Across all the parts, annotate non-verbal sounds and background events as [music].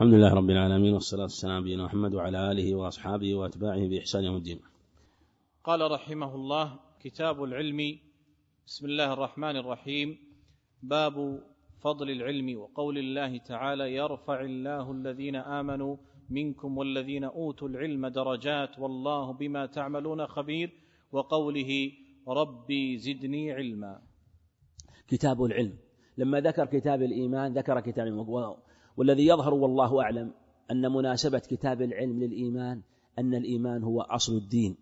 الحمد لله رب العالمين والصلاة والسلام على نبينا محمد وعلى آله وأصحابه وأتباعه بإحسان يوم الدين. قال رحمه الله كتاب العلم بسم الله الرحمن الرحيم. باب فضل العلم وقول الله تعالى يرفع الله الذين آمنوا منكم والذين أوتوا العلم درجات والله بما تعملون خبير وقوله ربي زدني علما. كتاب العلم. لما ذكر كتاب الإيمان ذكر كتاب والذي يظهر والله أعلم أن مناسبة كتاب العلم للإيمان أن الإيمان هو أصل الدين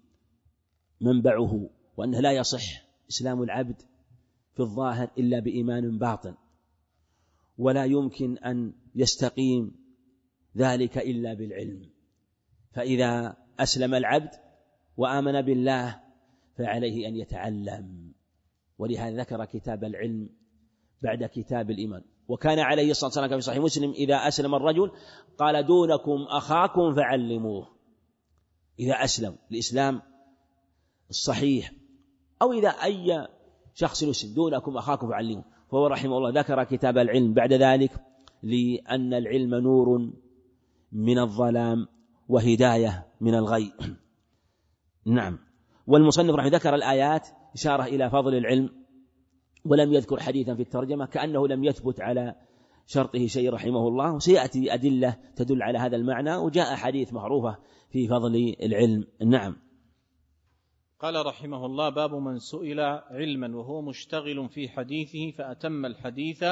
منبعه وأنه لا يصح إسلام العبد في الظاهر إلا بإيمان باطن ولا يمكن أن يستقيم ذلك إلا بالعلم. فإذا أسلم العبد وآمن بالله فعليه أن يتعلم ولهذا ذكر كتاب العلم بعد كتاب الإيمان. وكان عليه الصلاة والسلام في صحيح مسلم إذا أسلم الرجل قال دونكم أخاكم فعلموه. إذا أسلم الإسلام الصحيح. أو إذا أي شخص يسلم دونكم أخاكم فعلموه. فهو رحمه الله ذكر كتاب العلم بعد ذلك لأن العلم نور من الظلام وهداية من الغي. [clears throat] نعم. والمصنف رحمه ذكر الآيات إشارة إلى فضل العلم ولم يذكر حديثا في الترجمة كأنه لم يثبت على شرطه شيء رحمه الله. وسيأتي أدلة تدل على هذا المعنى وجاء حديث معروفة في فضل العلم. نعم. قال رحمه الله باب من سئل علما وهو مشتغل في حديثه فأتم الحديث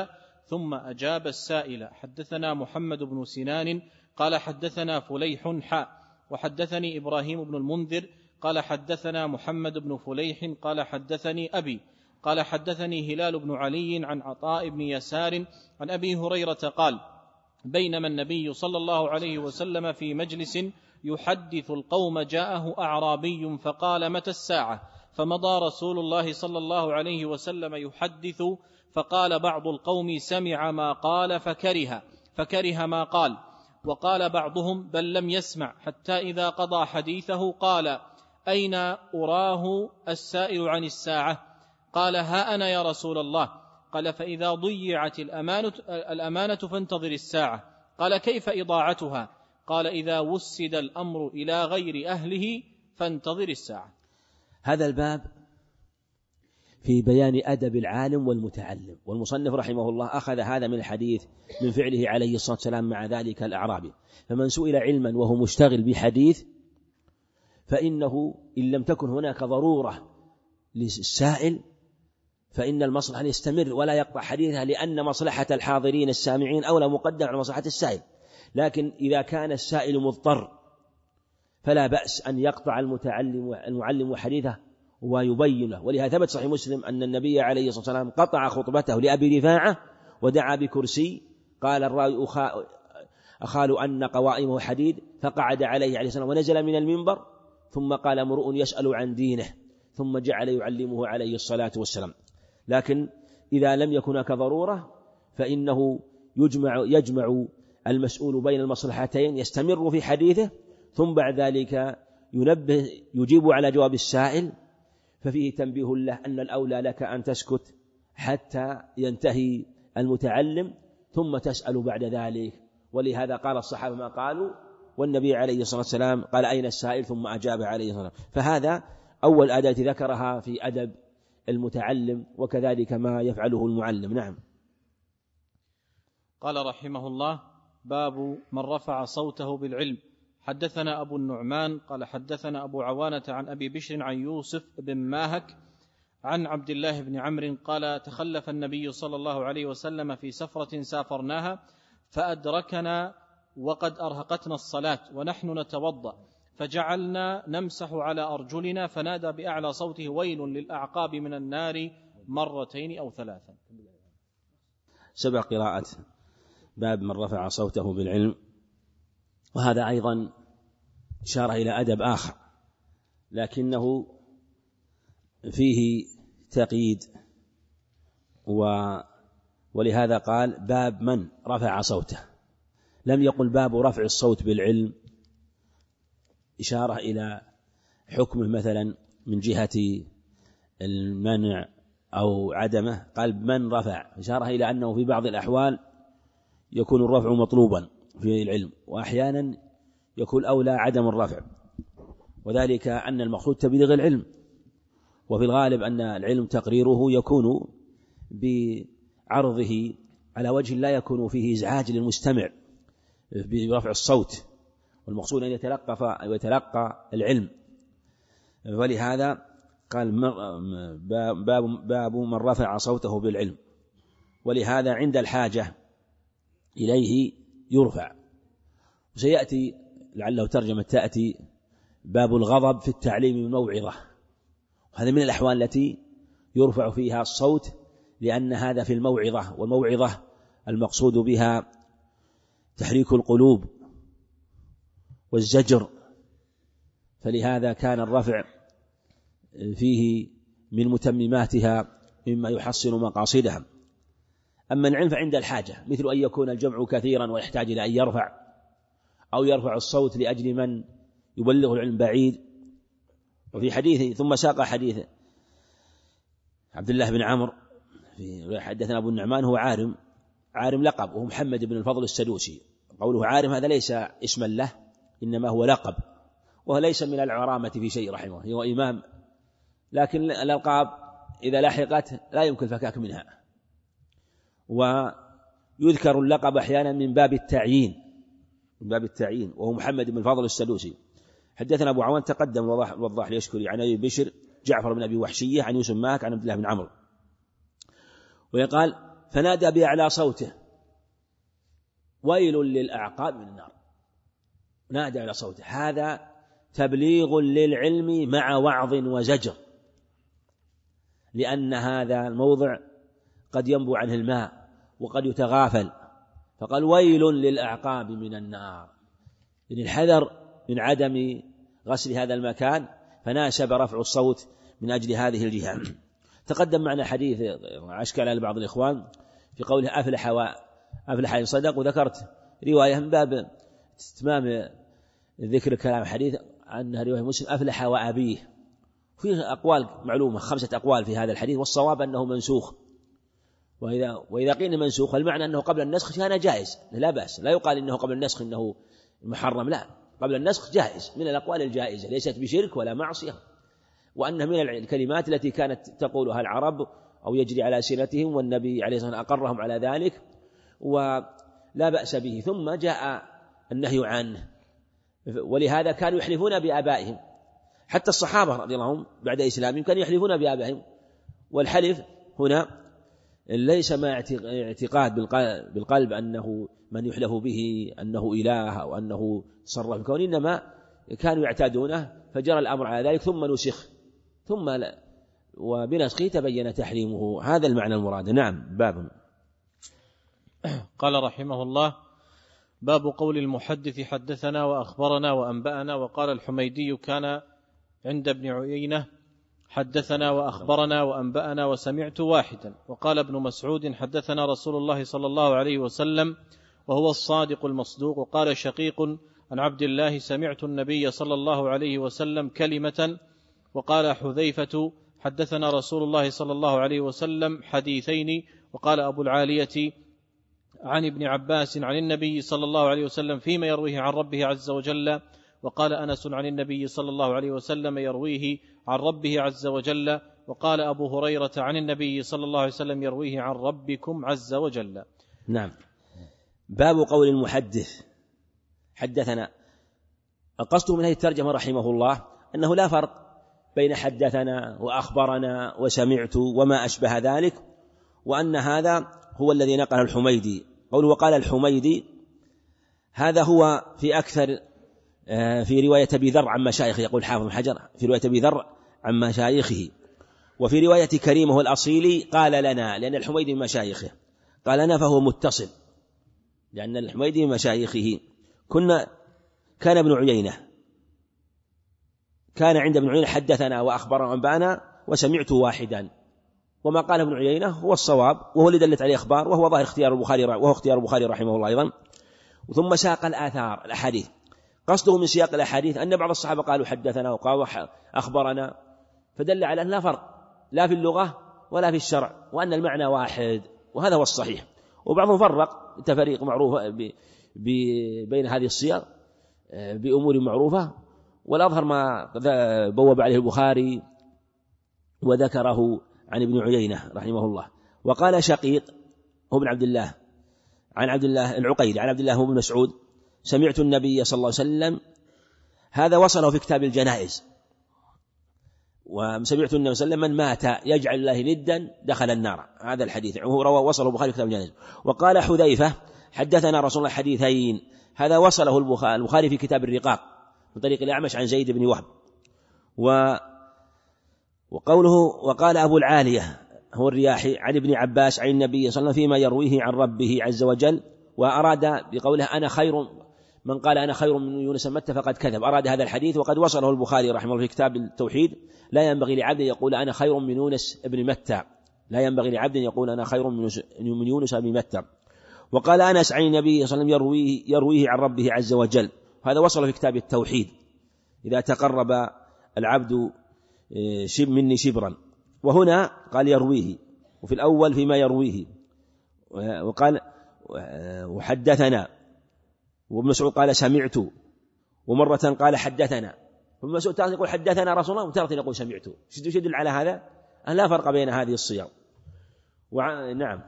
ثم أجاب السائل حدثنا محمد بن سنان قال حدثنا فليح حاء وحدثني إبراهيم بن المنذر قال حدثنا محمد بن فليح قال حدثني أبي قال حدثني هلال بن علي عن عطاء بن يسار عن أبي هريرة قال بينما النبي صلى الله عليه وسلم في مجلس يحدث القوم جاءه أعرابي فقال متى الساعة؟ فمضى رسول الله صلى الله عليه وسلم يحدث فقال بعض القوم سمع ما قال فكره فكره ما قال وقال بعضهم بل لم يسمع حتى إذا قضى حديثه قال أين أراه السائل عن الساعة؟ قال ها أنا يا رسول الله. قال فإذا ضيعت الأمانة, الأمانة فانتظر الساعة. قال كيف إضاعتها؟ قال إذا وسد الأمر إلى غير أهله فانتظر الساعة. هذا الباب في بيان أدب العالم والمتعلم. والمصنف رحمه الله أخذ هذا من الحديث من فعله عليه الصلاة والسلام مع ذلك الأعرابي. فمن سئل علما وهو مشتغل بحديث فإنه إن لم تكن هناك ضرورة للسائل فإن المصلحة أن يستمر ولا يقطع حديثها لأن مصلحة الحاضرين السامعين أولى مقدم على مصلحة السائل. لكن إذا كان السائل مضطر فلا بأس أن يقطع المتعلم المعلم حديثه ويبينه. ولهذا ثبت صحيح مسلم أن النبي عليه الصلاة والسلام قطع خطبته لأبي رفاعة ودعا بكرسي. قال الراوي أخال أن قوائمه حديد فقعد عليه عليه السلام ونزل من المنبر. ثم قال امرؤ يسأل عن دينه. ثم جعل يعلمه عليه الصلاة والسلام. لكن إذا لم يكن هناك ضرورة فإنه يجمع يجمع المسؤول بين المصلحتين يستمر في حديثه ثم بعد ذلك ينبه يجيب على جواب السائل ففيه تنبيه له أن الأولى لك أن تسكت حتى ينتهي المتعلم ثم تسأل بعد ذلك. ولهذا قال الصحابة ما قالوا؟ والنبي عليه الصلاة والسلام قال أين السائل؟ ثم أجاب عليه الصلاة والسلام. فهذا أول أداة ذكرها في أدب المتعلم وكذلك ما يفعله المعلم. نعم. قال رحمه الله باب من رفع صوته بالعلم. حدثنا أبو النعمان قال حدثنا أبو عوانة عن أبي بشر عن يوسف بن ماهك عن عبد الله بن عمرو قال تخلف النبي صلى الله عليه وسلم في سفرة سافرناها فأدركنا وقد أرهقتنا الصلاة ونحن نتوضأ. فجعلنا نمسح على أرجلنا فنادى بأعلى صوته ويل للأعقاب من النار مرتين أو ثلاثا. سبع قراءة باب من رفع صوته بالعلم. وهذا أيضا إشارة إلى أدب آخر لكنه فيه تقييد و ولهذا قال باب من رفع صوته. لم يقل باب رفع الصوت بالعلم إشارة إلى حكمه مثلا من جهة المنع أو عدمه. قال من رفع. إشارة إلى أنه في بعض الأحوال يكون الرفع مطلوبا في العلم وأحيانا يكون أولى عدم الرفع. وذلك أن المقصود تبليغ العلم. وفي الغالب أن العلم تقريره يكون بعرضه على وجه لا يكون فيه إزعاج للمستمع برفع الصوت. والمقصود أن يتلقى العلم. ولهذا قال باب باب من رفع صوته بالعلم. ولهذا عند الحاجة إليه يرفع. وسيأتي لعله ترجمة تأتي باب الغضب في التعليم بالموعظة هذا من الأحوال التي يرفع فيها الصوت لأن هذا في الموعظة والموعظة المقصود بها تحريك القلوب. والزجر. فلهذا كان الرفع فيه من متمماتها مما يحصن مقاصدها. أما العلم فعند الحاجة مثل أن يكون الجمع كثيرا ويحتاج إلى أن يرفع أو يرفع الصوت لأجل من يبلغ العلم بعيد. وفي حديث ثم ساق حديث عبد الله بن عمرو في حدثنا أبو النعمان هو عارم عارم لقب وهو محمد بن الفضل السدوسي. قوله عارم هذا ليس اسما له إنما هو لقب وهو ليس من العرامة في شيء رحمه هو إمام. لكن الألقاب إذا لحقت لا يمكن الفكاك منها. ويذكر اللقب أحيانا من باب التعيين من باب التعيين وهو محمد بن الفضل السدوسي. حدثنا أبو عوان تقدم وضح, وضح ليشكري عن أبي بشر جعفر بن أبي وحشية عن يوسف ماك عن عبد الله بن عمرو. ويقال فنادى بأعلى صوته. ويل للأعقاب من النار. نادى على صوته. هذا تبليغ للعلم مع وعظ وزجر. لأن هذا الموضع قد ينبو عنه الماء وقد يتغافل. فقال ويل للأعقاب من النار. يعني الحذر من عدم غسل هذا المكان فناسب رفع الصوت من أجل هذه الجهة. تقدم معنا حديث أشكال على بعض الإخوان في قوله أفلح و أفلح إن صدق وذكرت رواية من باب استتمام ذكر كلام الحديث أنها رواية مسلم أفلح وأبيه. في أقوال معلومة خمسة أقوال في هذا الحديث والصواب أنه منسوخ. وإذا وإذا قيل منسوخ المعنى أنه قبل النسخ كان جائز. لا بأس. لا يقال أنه قبل النسخ أنه محرم لا. قبل النسخ جائز من الأقوال الجائزة. ليست بشرك ولا معصية. وأنها من الكلمات التي كانت تقولها العرب أو يجري على سنتهم والنبي عليه الصلاة والسلام أقرهم على ذلك ولا بأس به. ثم جاء النهي عنه ولهذا كانوا يحلفون بآبائهم. حتى الصحابة رضي الله عنهم بعد إسلامهم كانوا يحلفون بآبائهم. والحلف هنا ليس مع اعتقاد بالقلب أنه من يحلف به أنه إله أو أنه تصرف الكون إنما كانوا يعتادونه فجرى الأمر على ذلك ثم نسخ ثم لا وبنسخه تبين تحريمه. هذا المعنى المراد. نعم باب. قال رحمه الله باب قول المحدث حدثنا وأخبرنا وأنبأنا وقال الحميدي كان عند ابن عيينة حدثنا وأخبرنا وأنبأنا وسمعت واحدا. وقال ابن مسعود حدثنا رسول الله صلى الله عليه وسلم وهو الصادق المصدوق. وقال شقيق عن عبد الله سمعت النبي صلى الله عليه وسلم كلمة وقال حذيفة حدثنا رسول الله صلى الله عليه وسلم حديثين. وقال أبو العالية عن ابن عباس عن النبي صلى الله عليه وسلم فيما يرويه عن ربه عز وجل وقال أنس عن النبي صلى الله عليه وسلم يرويه عن ربه عز وجل وقال أبو هريرة عن النبي صلى الله عليه وسلم يرويه عن ربكم عز وجل. نعم. باب قول المحدث. حدثنا. القصد من هذه الترجمة رحمه الله أنه لا فرق بين حدثنا وأخبرنا وسمعت وما أشبه ذلك وأن هذا هو الذي نقل الحميدي. قوله وقال الحميدي هذا هو في أكثر آه، في رواية أبي ذر عن مشايخه يقول حافظ بن حجر في رواية أبي ذر عن مشايخه. وفي رواية كريمه الأصيلي قال لنا لأن الحميدي من مشايخه. قال لنا فهو متصل لأن الحميدي من مشايخه. كنا كان ابن عيينة. كان عند ابن عيينة حدثنا وأخبرنا وأنبأنا وسمعت واحدا. وما قال ابن عيينة هو الصواب وهو اللي دلت عليه أخبار وهو ظاهر اختيار البخاري وهو اختيار البخاري رحمه الله أيضا. ثم ساق الآثار الأحاديث. قصده من سياق الأحاديث أن بعض الصحابة قالوا حدثنا وقالوا أخبرنا. فدل على أن لا فرق لا في اللغة ولا في الشرع وأن المعنى واحد وهذا هو الصحيح. وبعضهم فرق تفريق معروف بين هذه الصيغ بأمور معروفة. والأظهر ما بوب عليه البخاري وذكره عن ابن عيينة رحمه الله. وقال شقيق هو ابن عبد الله عن عبد الله العقيلي عن عبد الله بن مسعود سمعت النبي صلى الله عليه وسلم هذا وصله في كتاب الجنائز. وسمعت النبي صلى الله عليه وسلم من مات يجعل الله ندا دخل النار. هذا الحديث هو روى وصله البخاري في كتاب الجنائز. وقال حذيفة حدثنا رسول الله حديثين. هذا وصله البخاري في كتاب الرقاق من طريق الأعمش عن زيد بن وهب. و وقوله وقال أبو العالية هو الرياحي عن ابن عباس عن النبي صلى الله عليه وسلم فيما يرويه عن ربه عز وجل وأراد بقوله أنا خير من قال أنا خير من يونس متى فقد كذب. أراد هذا الحديث وقد وصله البخاري رحمه الله في كتاب التوحيد. لا ينبغي لعبد يقول أنا خير من يونس بن متى. لا ينبغي لعبد يقول أنا خير من يونس بن متى. وقال أنس عن النبي صلى الله عليه وسلم يرويه, يرويه عن ربه عز وجل. هذا وصل في كتاب التوحيد. إذا تقرب العبد شب مني شبرا. وهنا قال يرويه وفي الأول فيما يرويه. وقال وحدثنا. وابن مسعود قال سمعت. ومرة قال حدثنا. وابن مسعود تارة يقول حدثنا رسول الله وتارة يقول سمعت. يدل على هذا؟ أن لا فرق بين هذه الصيغ. نعم.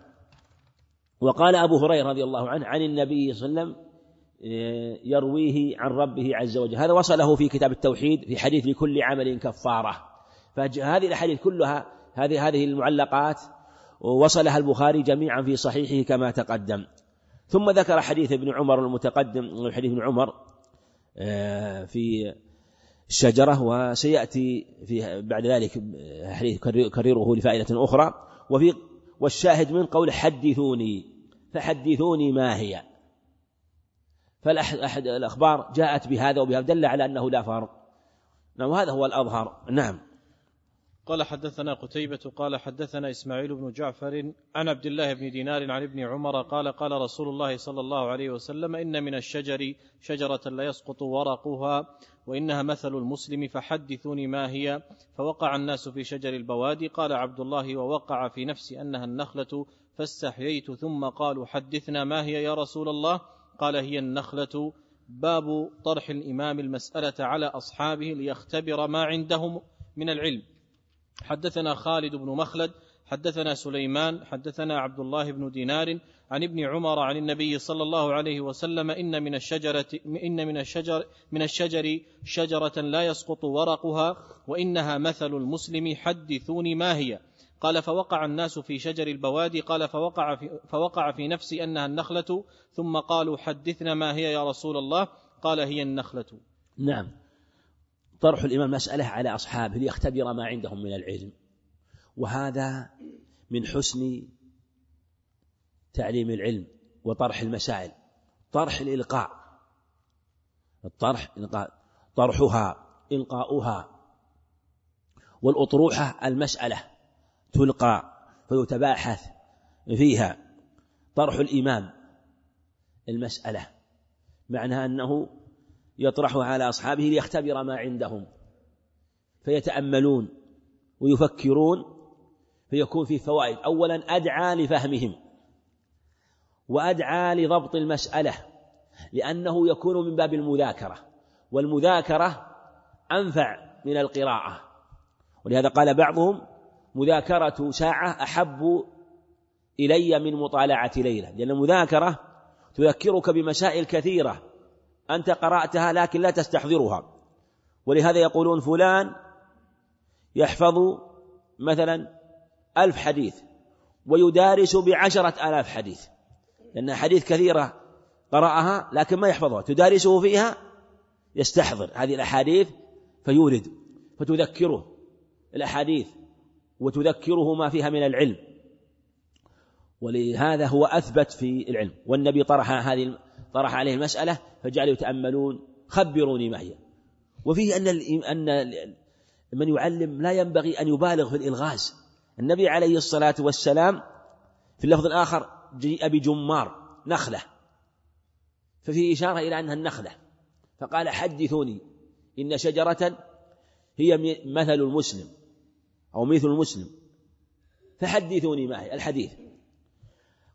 وقال أبو هريرة رضي الله عنه عن النبي صلى الله عليه وسلم يرويه عن ربه عز وجل. هذا وصله في كتاب التوحيد في حديث لكل عمل كفارة. فهذه الأحاديث كلها هذه هذه المعلقات وصلها البخاري جميعا في صحيحه كما تقدم. ثم ذكر حديث ابن عمر المتقدم حديث ابن عمر آه، في الشجرة وسيأتي في بعد ذلك حديث يكرره لفائدة أخرى. وفي والشاهد من قول حدثوني فحدثوني ما هي. فالأحد الأخبار جاءت بهذا وبهذا دل على أنه لا فرق نعم وهذا هو الأظهر. نعم. قال حدثنا قتيبة قال حدثنا إسماعيل بن جعفر عن عبد الله بن دينار عن ابن عمر قال قال رسول الله صلى الله عليه وسلم إن من الشجر شجرة لا يسقط ورقها وإنها مثل المسلم فحدثوني ما هي. فوقع الناس في شجر البوادي قال عبد الله ووقع في نفسي أنها النخلة فاستحييت ثم قالوا حدثنا ما هي يا رسول الله؟ قال هي النخلة. باب طرح الإمام المسألة على أصحابه ليختبر ما عندهم من العلم. حدثنا خالد بن مخلد حدثنا سليمان حدثنا عبد الله بن دينار عن ابن عمر عن النبي صلى الله عليه وسلم إن من الشجرة إن من الشجر من الشجر شجرة لا يسقط ورقها وإنها مثل المسلم حدثوني ما هي؟ قال فوقع الناس في شجر البوادي قال فوقع في, فوقع في نفسي أنها النخلة ثم قالوا حدثنا ما هي يا رسول الله؟ قال هي النخلة. نعم. طرح الإمام مسألة على أصحابه ليختبر ما عندهم من العلم. وهذا من حسن تعليم العلم وطرح المسائل. طرح الإلقاء. الطرح إلقاء. طرحها إلقاؤها. والأطروحة المسألة تلقى فيتباحث فيها. طرح الإمام المسألة معنى أنه يطرحها على أصحابه ليختبر ما عندهم. فيتأملون ويفكرون فيكون فيه فوائد. أولا أدعى لفهمهم وأدعى لضبط المسألة لأنه يكون من باب المذاكرة والمذاكرة أنفع من القراءة. ولهذا قال بعضهم مذاكرة ساعة أحب إلي من مطالعة ليلة لأن المذاكرة تذكرك بمسائل كثيرة. أنت قرأتها لكن لا تستحضرها. ولهذا يقولون فلان يحفظ مثلا ألف حديث ويدارس بعشرة آلاف حديث. لأن حديث كثيرة قرأها لكن ما يحفظها. تدارسه فيها يستحضر. هذه الأحاديث فيورد فتذكره. الأحاديث وتذكره ما فيها من العلم. ولهذا هو أثبت في العلم. والنبي طرح هذه طرح عليه المسألة فجعلوا يتأملون خبروني ما هي. وفيه أن أن من يعلم لا ينبغي أن يبالغ في الإلغاز. النبي عليه الصلاة والسلام في اللفظ الآخر جيء بجمار نخلة. ففي إشارة إلى أنها النخلة. فقال حدثوني إن شجرة هي مثل المسلم أو مثل المسلم. فحدثوني ما هي؟ الحديث.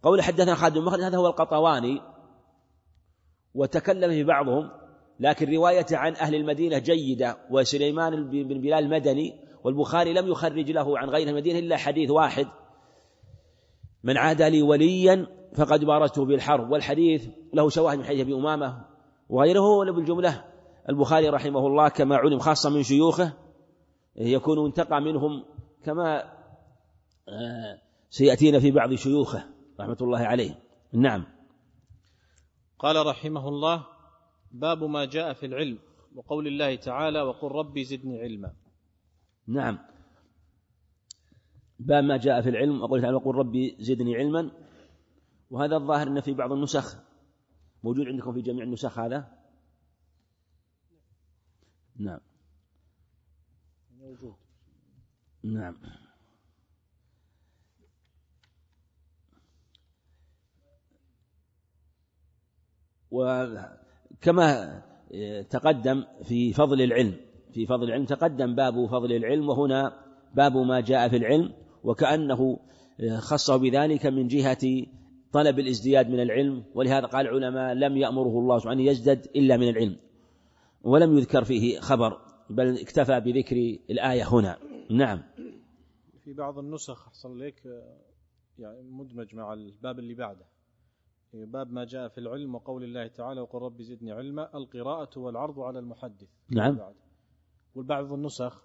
قول حدثنا خالد بن مخلد هذا هو القطواني وتكلم في بعضهم لكن روايته عن أهل المدينة جيدة وسليمان بن بلال المدني والبخاري لم يخرج له عن غير المدينة إلا حديث واحد. من عاد لي وليا فقد بارزته بالحرب والحديث له شواهد من حديث أبي أمامة وغيره بالجملة البخاري رحمه الله كما علم خاصة من شيوخه يكون انتقى منهم كما آه، سيأتينا في بعض شيوخه رحمة الله عليه. نعم. قال رحمه الله باب ما جاء في العلم وقول الله تعالى وقل ربي زدني علما. نعم. باب ما جاء في العلم وقول تعالى وقل ربي زدني علما. وهذا الظاهر أن في بعض النسخ موجود عندكم في جميع النسخ هذا؟ نعم. موجود. نعم. وكما تقدم في فضل العلم في فضل العلم تقدم باب فضل العلم وهنا باب ما جاء في العلم وكأنه خصه بذلك من جهة طلب الازدياد من العلم ولهذا قال العلماء لم يأمره الله سبحانه أن يزدد إلا من العلم ولم يذكر فيه خبر بل اكتفى بذكر الآية هنا. نعم. في بعض النسخ أحسن لك يعني مدمج مع الباب اللي بعده. باب ما جاء في العلم وقول الله تعالى وقل رب زدني علما القراءة والعرض على المحدث. نعم. والبعض النسخ.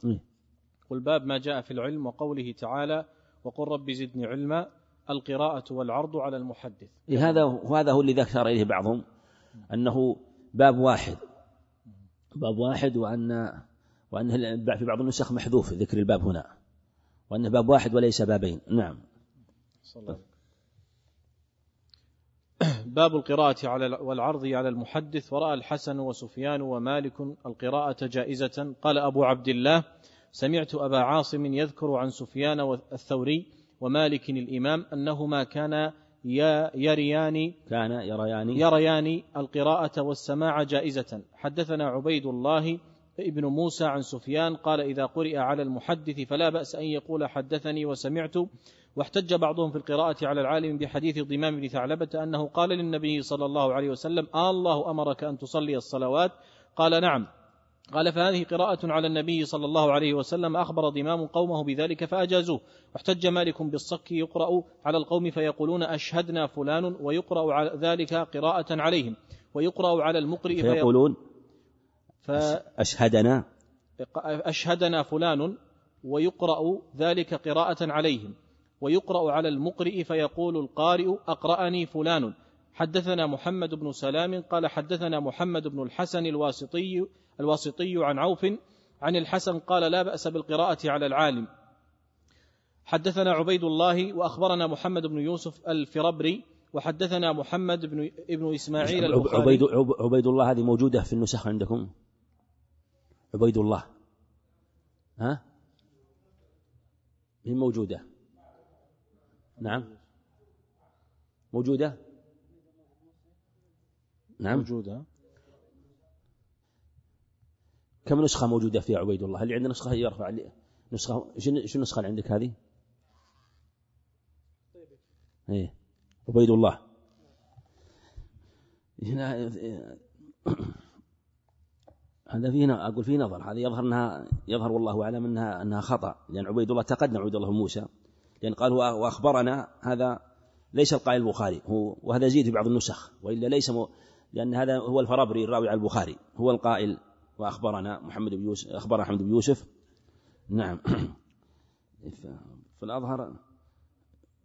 والباب ما جاء في العلم وقوله تعالى وقل رب زدني علما القراءة والعرض على المحدث. إيه هذا وهذا هو اللي ذكر إليه بعضهم أنه باب واحد. باب واحد وأن وأن في بعض النسخ محذوف ذكر الباب هنا. وأنه باب واحد وليس بابين. نعم. صلى [coughs] باب القراءة على والعرض على المحدث. ورأى الحسن وسفيان ومالك القراءة جائزة. قال أبو عبد الله سمعت أبا عاصم يذكر عن سفيان الثوري ومالك الإمام أنهما كانا يريان كان يريان. يريان القراءة والسماع جائزة. حدثنا عبيد الله ابن موسى عن سفيان قال إذا قرئ على المحدث فلا بأس أن يقول حدثني وسمعت. واحتج بعضهم في القراءة على العالم بحديث ضمام بن ثعلبة أنه قال للنبي صلى الله عليه وسلم آه الله أمرك أن تصلي الصلوات؟ قال نعم. قال فهذه قراءة على النبي صلى الله عليه وسلم أخبر ضمام قومه بذلك فأجازوه. واحتج مالك بالصك يقرأ على القوم فيقولون أشهدنا فلان ويقرأ على ذلك قراءة عليهم ويقرأ على المقرئ فيقولون أشهدنا. أشهدنا فلان ويقرأ ذلك قراءة عليهم. ويقرأ على المقرئ فيقول القارئ أقرأني فلان. حدثنا محمد بن سلام قال حدثنا محمد بن الحسن الواسطي الواسطي عن عوف عن الحسن قال لا بأس بالقراءة على العالم. حدثنا عبيد الله وأخبرنا محمد بن يوسف الفربري وحدثنا محمد بن ابن إسماعيل البخاري. عبيد, عبيد الله هذه موجودة في النسخ عندكم؟ عبيد الله. ها؟ هي موجودة. نعم. موجودة؟ نعم. موجودة. كم نسخة موجودة فيها عبيد الله؟ اللي عنده نسخة؟ يرفع نسخة شو النسخة اللي عندك هذه؟ إيه. عبيد الله. هنا [clears throat] هذا فيه أقول فيه نظر. هذا يظهر إنها يظهر والله أعلم إنها إنها خطأ. لأن عبيد الله تقدم عبيد الله موسى. لأن قال واخبرنا هذا ليس القائل البخاري هو وهذا يزيد في بعض النسخ وإلا ليس م... لأن هذا هو الفرابري الراوي على البخاري هو القائل وأخبرنا محمد بن يوسف أخبرنا محمد بن يوسف. نعم. [clears throat] فالأظهر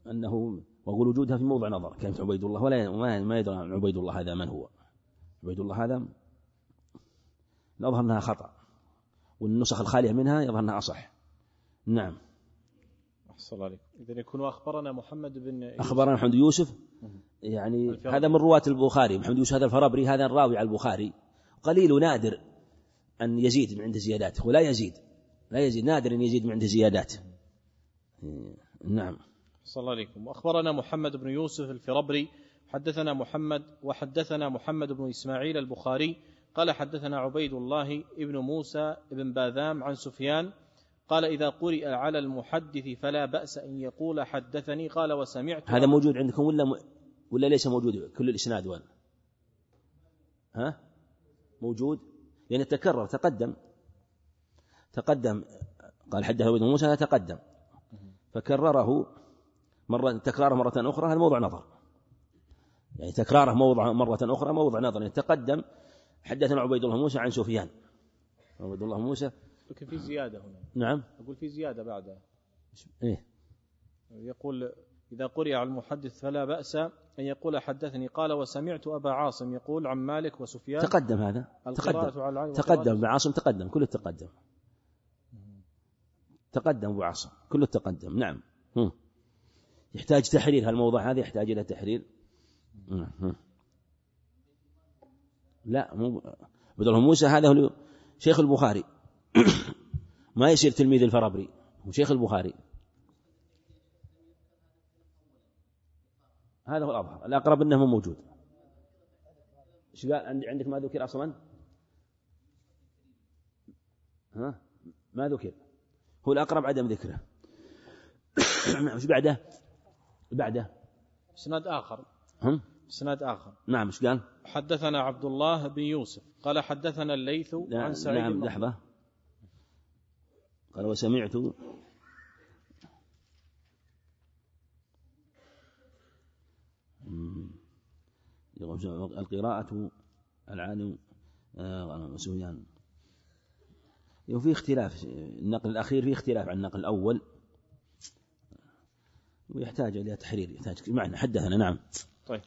أنه وأقول وجودها في موضع نظر كلمه عبيد الله ولا ما يدرى عبيد الله هذا من هو. عبيد الله هذا يظهر أنها خطأ والنسخ الخالية منها يظهر أنها أصح. نعم. أحسن عليك إذا يكون أخبرنا محمد بن أخبرنا محمد يوسف. يعني. هذا من رواة البخاري. محمد يوسف هذا الفرابري هذا الراوي على البخاري. قليل نادر أن يزيد من عند زيادات. ولا يزيد. لا يزيد. نادر أن يزيد من عند زيادات. نعم. صلى الله عليكم. وأخبرنا محمد بن يوسف الفربري حدثنا محمد وحدثنا محمد بن إسماعيل البخاري. قال حدثنا عبيد الله ابن موسى بن باذام عن سفيان قال إذا قرئ على المحدث فلا بأس أن يقول حدثني. قال وسمعت هذا موجود عندكم ولا م... ولا ليس موجود كل الإسناد وين ها؟ موجود؟ يعني تكرر تقدم. تقدم. قال حدث ابن موسى تقدم. فكرره مرة تكراره مرة أخرى هذا موضع نظر. يعني تكراره موضع مرة أخرى موضع نظر. يعني تقدم حدثنا عبيد الله موسى عن سفيان. عبيد الله موسى لكن في زيادة هنا. نعم. أقول في زيادة بعدها. إيه. يقول إذا قرئ على المحدث فلا بأس أن يقول حدثني. قال وسمعت أبا عاصم يقول عن مالك وسفيان. تقدم هذا. تقدم. على تقدم. ابن عاصم تقدم. كله تقدم. تقدم أبو عاصم. كله تقدم. نعم. هم. يحتاج تحرير. هالموضوع هذا يحتاج إلى تحرير؟ هم. هم. لا مو بدل موسى هذا هو شيخ البخاري. ما يصير تلميذ الفرابري؟ هو شيخ البخاري. هذا هو الأظهر. الأقرب أنه مو موجود. إيش قال؟ عند- عندك ما ذكر أصلا؟ ها؟ ما ذكر. هو الأقرب عدم ذكره. نعم [coughs] إيش بعده؟ بعده. إسناد آخر. هم؟ إسناد آخر. نعم إيش قال؟ حدثنا عبد الله بن يوسف. قال حدثنا الليث عن سعيد نعم لحظة. قال وسمعت. القراءة العالم آه، سفيان. وفي اختلاف النقل الأخير فيه اختلاف عن النقل الأول. ويحتاج إلى تحرير يحتاج معنى حدثنا نعم. طيب.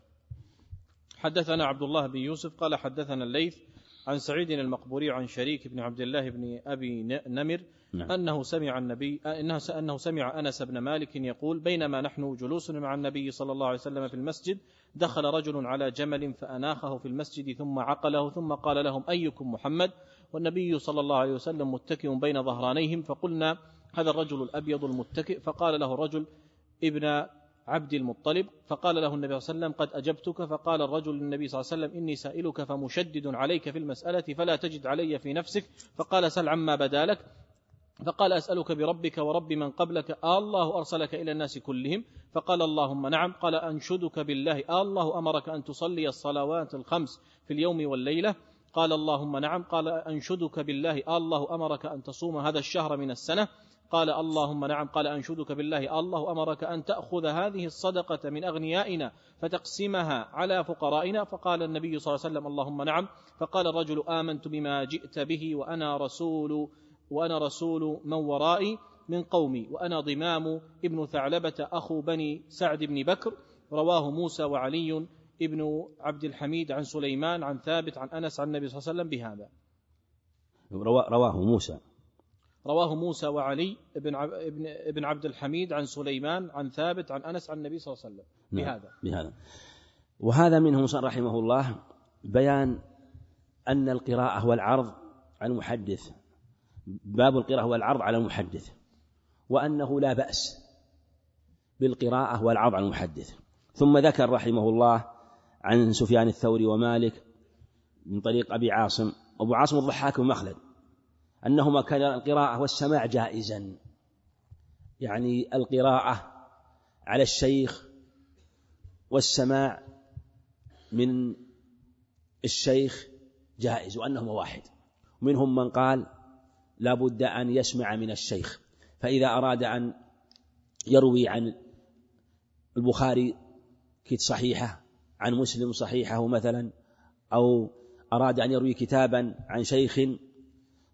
حدثنا عبد الله بن يوسف قال حدثنا الليث عن سعيد المقبوري عن شريك بن عبد الله بن أبي نمر نعم. أنه سمع النبي أنه أنه سمع أنس بن مالك يقول بينما نحن جلوس مع النبي صلى الله عليه وسلم في المسجد دخل رجل على جمل فأناخه في المسجد ثم عقله ثم قال لهم أيكم محمد؟ والنبي صلى الله عليه وسلم متكئ بين ظهرانيهم فقلنا هذا الرجل الأبيض المتكئ؟ فقال له الرجل ابن عبد المطلب. فقال له النبي صلى الله عليه وسلم قد أجبتك؟ فقال الرجل للنبي صلى الله عليه وسلم إني سائلك فمشدد عليك في المسألة فلا تجد علي في نفسك. فقال سل عما بدا لك. فقال أسألك بربك ورب من قبلك آه الله أرسلك إلى الناس كلهم؟ فقال اللهم نعم. قال أنشدك بالله آه الله أمرك أن تصلي الصلوات الخمس في اليوم والليلة؟ قال اللهم نعم. قال أنشدك بالله آه الله أمرك أن تصوم هذا الشهر من السنة؟ قال اللهم نعم. قال أنشدك بالله الله أمرك أن تأخذ هذه الصدقة من أغنيائنا فتقسمها على فقرائنا؟ فقال النبي صلى الله عليه وسلم اللهم نعم. فقال الرجل آمنت بما جئت به وأنا رسول وأنا رسول من ورائي من قومي وأنا ضمام ابن ثعلبة أخو بني سعد بن بكر رواه موسى وعلي ابن عبد الحميد عن سليمان عن ثابت عن أنس عن النبي صلى الله عليه وسلم بهذا. روا- رواه موسى. رواه موسى وعلي ابن عب- ابن ابن عبد الحميد عن سليمان عن ثابت عن أنس عن النبي صلى الله عليه وسلم. نعم. بهذا. بهذا. وهذا منه رحمه الله بيان أن القراءة والعرض على المحدث. باب القراءة والعرض على المحدث وأنه لا بأس بالقراءة والعرض على المحدث. ثم ذكر رحمه الله عن سفيان الثوري ومالك من طريق أبي عاصم أبو عاصم الضحاك ومخلد أنهما كان القراءة والسماع جائزا. يعني القراءة على الشيخ والسماع من الشيخ جائز وأنهما واحد. منهم من قال لا بد أن يسمع من الشيخ. فإذا أراد أن يروي عن البخاري كت صحيحة عن مسلم صحيحه مثلا أو أراد أن يروي كتابا عن شيخ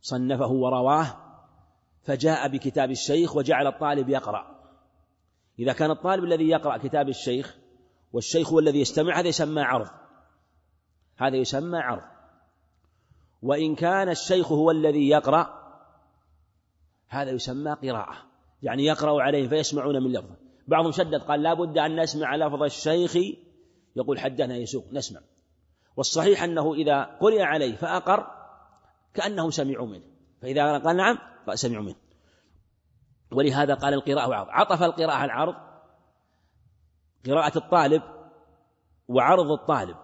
صنفه ورواه فجاء بكتاب الشيخ وجعل الطالب يقرأ. إذا كان الطالب الذي يقرأ كتاب الشيخ والشيخ هو الذي يستمع هذا يسمى عرض. هذا يسمى عرض. وإن كان الشيخ هو الذي يقرأ هذا يسمى قراءة. يعني يقرأ عليه فيسمعون من لفظه. بعضهم شدد قال لا بد أن نسمع لفظ الشيخ. يقول حدثنا يسوق نسمع. والصحيح أنه إذا قرئ عليه فأقر كأنهم سمعوا منه. فإذا قال نعم سمعوا منه. ولهذا قال القراءة وعرض عطف القراءة العرض قراءة الطالب وعرض الطالب.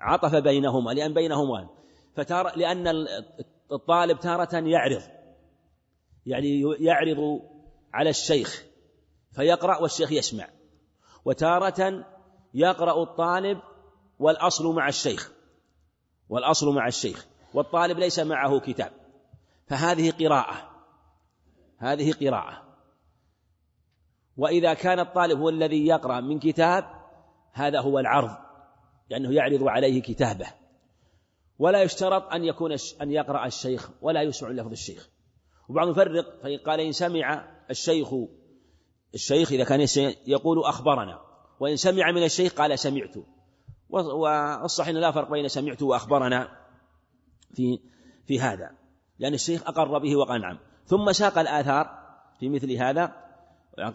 عطف بينهما لأن بينهما فتار لأن الطالب تارة يعرض. يعني يعرض على الشيخ فيقرأ والشيخ يسمع. وتارة يقرأ الطالب والأصل مع الشيخ والأصل مع الشيخ والطالب ليس معه كتاب. فهذه قراءة هذه قراءة. وإذا كان الطالب هو الذي يقرأ من كتاب هذا هو العرض لأنه يعرض عليه كتابه. ولا يشترط أن يكون أن يقرأ الشيخ ولا يسمع لفظ الشيخ. وبعض يفرق فقال إن سمع الشيخ الشيخ إذا كان يقول أخبرنا وإن سمع من الشيخ قال سمعت. والصحيح لا فرق بين سمعت وأخبرنا في في هذا لأن الشيخ أقر به وقال نعم. ثم ساق الآثار في مثل هذا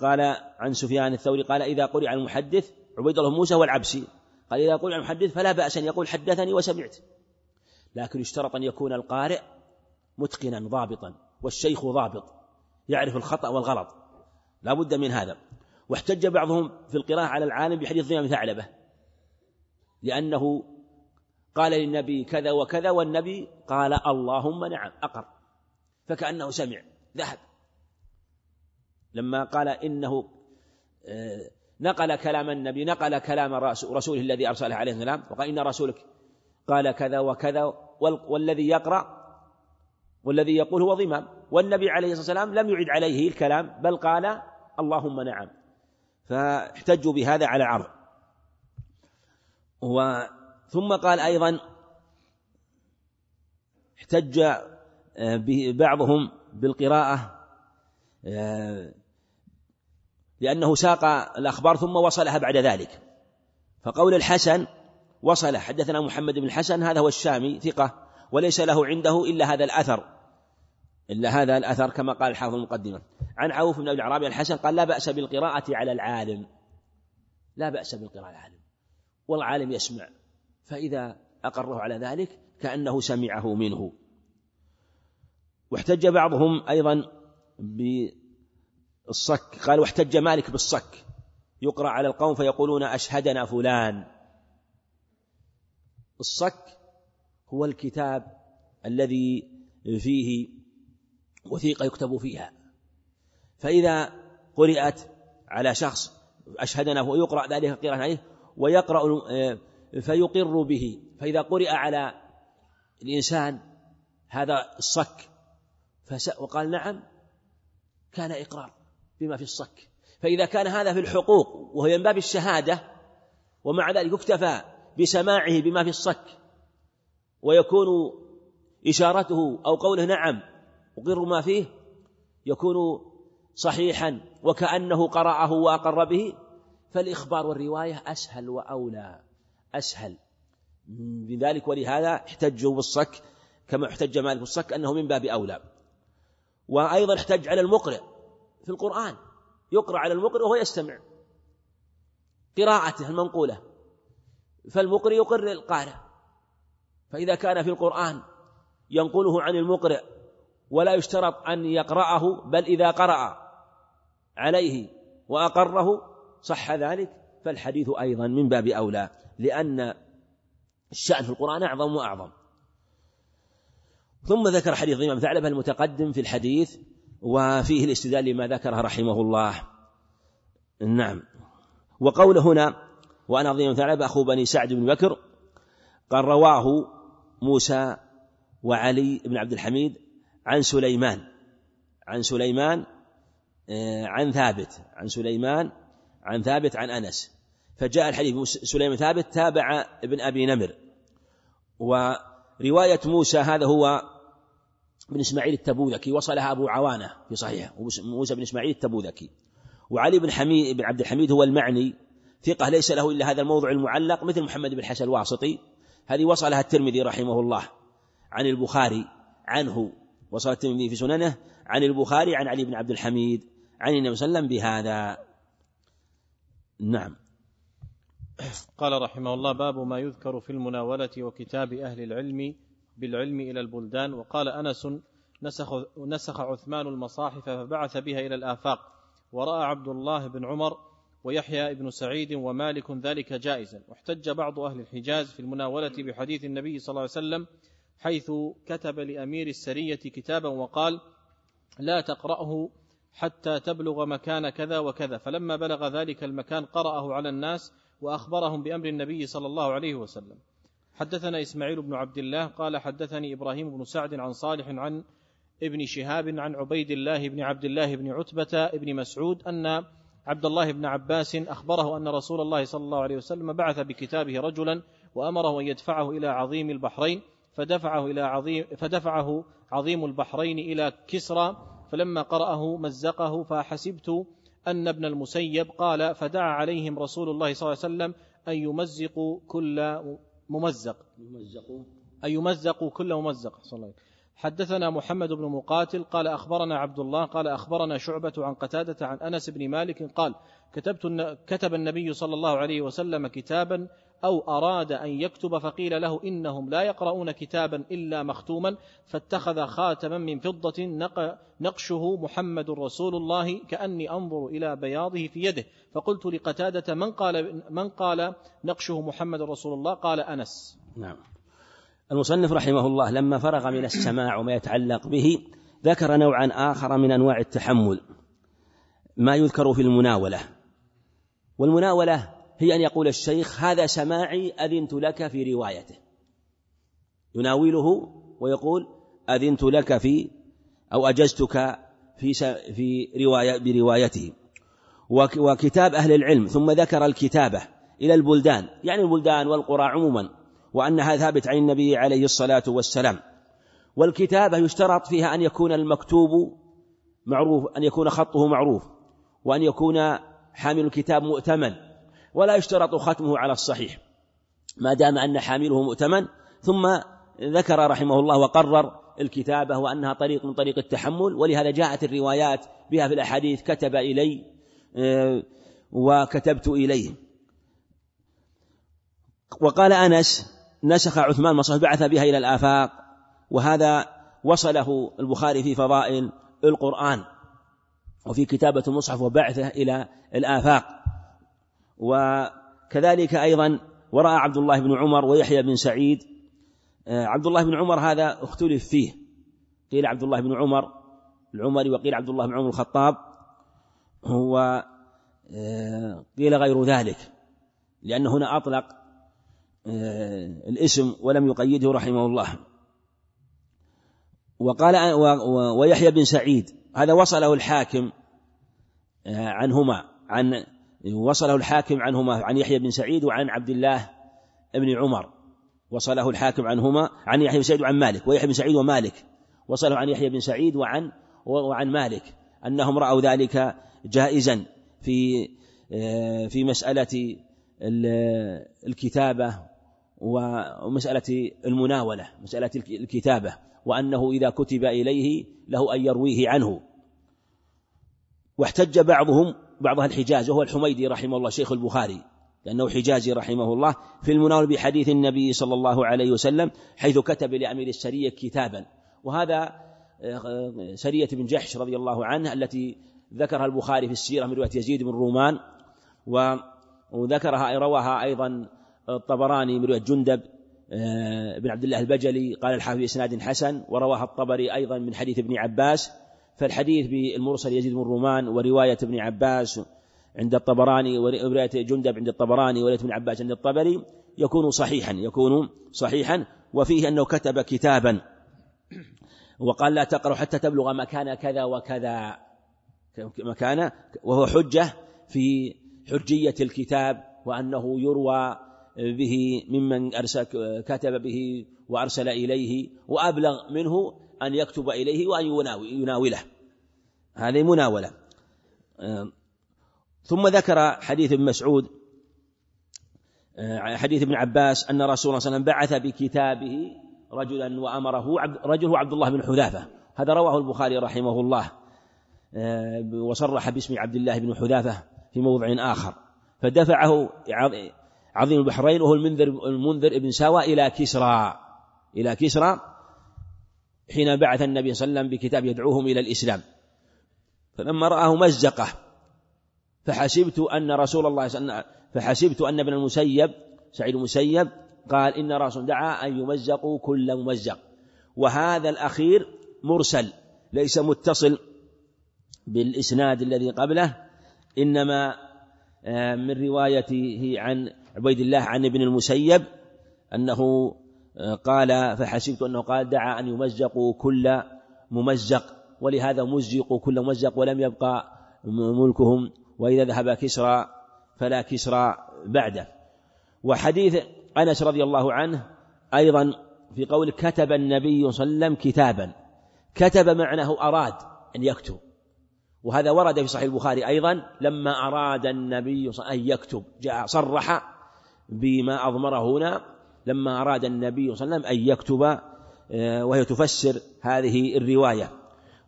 قال عن سفيان الثوري قال إذا قرئ المحدث عبيد الله موسى والعبسي قال إذا قرئ المحدث فلا بأس أن يقول حدثني وسمعت. لكن يشترط أن يكون القارئ متقنا ضابطا. والشيخ ضابط يعرف الخطأ والغلط. لا بد من هذا. واحتج بعضهم في القراءة على العالم بحديث ضيام ثعلبة لأنه قال للنبي كذا وكذا والنبي قال اللهم نعم أقر. فكأنه سمع ذهب. لما قال إنه آه، نقل كلام النبي نقل كلام رسوله الذي أرسله عليه السلام وقال إن رسولك قال كذا وكذا والذي يقرأ والذي يقول هو ضمام. والنبي عليه الصلاة والسلام لم يعد عليه الكلام بل قال اللهم نعم. فاحتجوا بهذا على عرض. ثم قال أيضا احتج آه، بعضهم بالقراءة آه، لأنه ساق الأخبار ثم وصلها بعد ذلك. فقول الحسن وصل. حدثنا محمد بن الحسن هذا هو الشامي ثقة. وليس له عنده إلا هذا الأثر. إلا هذا الأثر كما قال الحافظ المقدمة. عن عوف بن أبي العرابي الحسن قال لا بأس بالقراءة على العالم. لا بأس بالقراءة على العالم. والعالم يسمع. فإذا أقره على ذلك كأنه سمعه منه. واحتج بعضهم أيضا بالصك. قال واحتج مالك بالصك. يقرأ على القوم فيقولون أشهدنا فلان. الصك هو الكتاب الذي فيه وثيقة يكتب فيها. فإذا قرأت على شخص أشهدنا ويقرأ ذلك قراءة عليه ويقرأ فيقر به. فإذا قرئ على الإنسان هذا الصك وقال نعم كان إقرار بما في الصك. فإذا كان هذا في الحقوق وهو من باب الشهادة ومع ذلك يكتفى بسماعه بما في الصك ويكون إشارته أو قوله نعم أقر ما فيه يكون صحيحا وكأنه قرأه وأقر به فالإخبار والرواية أسهل وأولى أسهل. بذلك ولهذا احتجوا بالصك كما احتج مالك بالصك أنه من باب أولى. وأيضا احتج على المقرئ في القرآن يقرأ على المقرئ وهو يستمع. قراءته المنقولة فالمقرئ يقر القارئ. فإذا كان في القرآن ينقله عن المقرئ ولا يشترط أن يقرأه بل إذا قرأ عليه وأقره صح ذلك؟ فالحديث أيضا من باب أولى لأن الشأن في القرآن أعظم وأعظم. ثم ذكر حديث الإمام ثعلبة المتقدم في الحديث وفيه الاستدلال لما ذكره رحمه الله. نعم. وقول هنا وأنا ضيم ثعلبة أخو بني سعد بن بكر قال رواه موسى وعلي بن عبد الحميد عن سليمان عن سليمان آه، عن ثابت عن سليمان عن ثابت عن أنس. فجاء الحديث سليمان ثابت تابع ابن أبي نمر. ورواية موسى هذا هو بن إسماعيل التبوذكي وصلها أبو عوانة في صحيح موسى بن إسماعيل التبوذكي. وعلي بن حميد بن عبد الحميد هو المعني ثقة ليس له إلا هذا الموضع المعلق مثل محمد بن حسن الواسطي. هذه وصلها الترمذي رحمه الله. عن البخاري عنه. وصل الترمذي في سننه. عن البخاري عن علي بن عبد الحميد. عن النبي صلى الله عليه وسلم بهذا. نعم. قال رحمه الله باب ما يذكر في المناولة وكتاب أهل العلم بالعلم إلى البلدان. وقال أنس نسخ, نسخ عثمان المصاحف فبعث بها إلى الآفاق. ورأى عبد الله بن عمر ويحيى بن سعيد ومالك ذلك جائزا. واحتج بعض أهل الحجاز في المناولة بحديث النبي صلى الله عليه وسلم حيث كتب لأمير السرية كتابا وقال لا تقرأه حتى تبلغ مكان كذا وكذا فلما بلغ ذلك المكان قرأه على الناس وأخبرهم بأمر النبي صلى الله عليه وسلم. حدثنا إسماعيل بن عبد الله قال حدثني إبراهيم بن سعد عن صالح عن ابن شهاب عن عبيد الله بن عبد الله بن عتبة بن مسعود أن عبد الله بن عباس أخبره أن رسول الله صلى الله عليه وسلم بعث بكتابه رجلا وأمره أن يدفعه إلى عظيم البحرين فدفعه إلى عظيم فدفعه عظيم البحرين إلى كسرى فلما قرأه مزقه فحسبت أن ابن المسيب قال فدعا عليهم رسول الله صلى الله عليه وسلم أن يمزقوا كل ممزق. أن يمزقوا كل ممزق. صلى الله عليه وسلم. حدثنا محمد بن مقاتل قال أخبرنا عبد الله قال أخبرنا شعبة عن قتادة عن أنس بن مالك قال كتبت كتب النبي صلى الله عليه وسلم كتابا أو أراد أن يكتب فقيل له إنهم لا يقرؤون كتابا إلا مختوما فاتخذ خاتما من فضة نقشه محمد رسول الله كأني أنظر إلى بياضه في يده فقلت لقتادة من قال من قال نقشه محمد رسول الله؟ قال أنس. نعم. المصنف رحمه الله لما فرغ من السماع وما يتعلق به ذكر نوعا آخر من أنواع التحمل ما يذكر في المناولة. والمناولة هي أن يقول الشيخ هذا سماعي أذنت لك في روايته. يناوله ويقول أذنت لك في أو أجزتك في في رواية بروايته. وكتاب أهل العلم ثم ذكر الكتابة إلى البلدان يعني البلدان والقرى عموما. وأنها ثابت عن النبي عليه الصلاة والسلام. والكتابة يشترط فيها أن يكون المكتوب معروف أن يكون خطه معروف وأن يكون حامل الكتاب مؤتمن ولا يشترط ختمه على الصحيح. ما دام أن حامله مؤتمن ثم ذكر رحمه الله وقرر الكتابة وأنها طريق من طريق التحمل ولهذا جاءت الروايات بها في الأحاديث كتب إلي آه، وكتبت إليه. وقال أنس نسخ عثمان مصحف بعث بها إلى الآفاق. وهذا وصله البخاري في فضائل القرآن وفي كتابة المصحف وبعثه إلى الآفاق. وكذلك أيضا ورأى عبد الله بن عمر ويحيى بن سعيد. آه، عبد الله بن عمر هذا اختلف فيه. قيل عبد الله بن عمر العمري وقيل عبد الله بن عمر الخطاب. هو آه، قيل غير ذلك لأن هنا أطلق الاسم ولم يقيده رحمه الله. وقال ويحيى بن سعيد هذا وصله الحاكم عنهما عن وصله الحاكم عنهما عن يحيى بن سعيد وعن عبد الله بن عمر. وصله الحاكم عنهما عن يحيى بن سعيد وعن مالك ويحيى بن سعيد ومالك. وصله عن يحيى بن سعيد وعن وعن مالك أنهم رأوا ذلك جائزا في في مسألة الكتابة ومسألة المناولة مسألة الكتابة وأنه إذا كتب إليه له أن يرويه عنه. واحتج بعضهم بعض الحجاز وهو الحميدي رحمه الله شيخ البخاري لأنه حجازي رحمه الله في المناول بحديث النبي صلى الله عليه وسلم حيث كتب لأمير السرية كتابا. وهذا آه، سرية بن جحش رضي الله عنه التي ذكرها البخاري في السيرة من رواية يزيد بن رومان وذكرها رواها أيضا الطبراني من رواية جندب آه، بن عبد الله البجلي قال الحافظ إسناد حسن ورواها الطبري أيضا من حديث ابن عباس. فالحديث بالمرسل يزيد بن رومان ورواية ابن عباس عند الطبراني ورواية جندب عند الطبراني ورواية ابن عباس عند الطبري يكون صحيحا يكون صحيحا. وفيه أنه كتب كتابا وقال لا تقرأ حتى تبلغ مكان كذا وكذا مكان وهو حجة في حجية الكتاب وأنه يروى به ممن أرسل كتب به وأرسل إليه وأبلغ منه أن يكتب إليه وأن يناوله. هذه مناولة. ثم ذكر حديث ابن مسعود حديث ابن عباس أن رسول الله صلى الله عليه وسلم بعث بكتابه رجلا وأمره رجل عبد الله بن حذافة. هذا رواه البخاري رحمه الله وصرح باسم عبد الله بن حذافة في موضع آخر. فدفعه عظيم البحرين وهو المنذر المنذر ابن ساوى إلى كسرى. إلى كسرى حين بعث النبي صلى الله عليه وسلم بكتاب يدعوهم إلى الإسلام. فلما رآه مزقة فحسبت أن رسول الله صلى الله عليه وسلم فحسبت أن ابن المسيب سعيد المسيب قال إن رسول دعا أن يمزقوا كل ممزق. وهذا الأخير مرسل ليس متصل بالإسناد الذي قبله إنما آه، من روايته عن عبيد الله عن ابن المسيب أنه قال فحسبت أنه قال دعا أن يمزقوا كل ممزق ولهذا مزقوا كل ممزق ولم يبقى ملكهم وإذا ذهب كسرى فلا كسرى بعده. وحديث أنس رضي الله عنه أيضا في قول كتب النبي صلى الله عليه وسلم كتابا كتب معناه أراد أن يكتب. وهذا ورد في صحيح البخاري أيضا لما أراد النبي أن يكتب جاء صرح بما أضمره هنا لما أراد النبي صلى الله عليه وسلم أن يكتب آه، وهي تفسر هذه الرواية.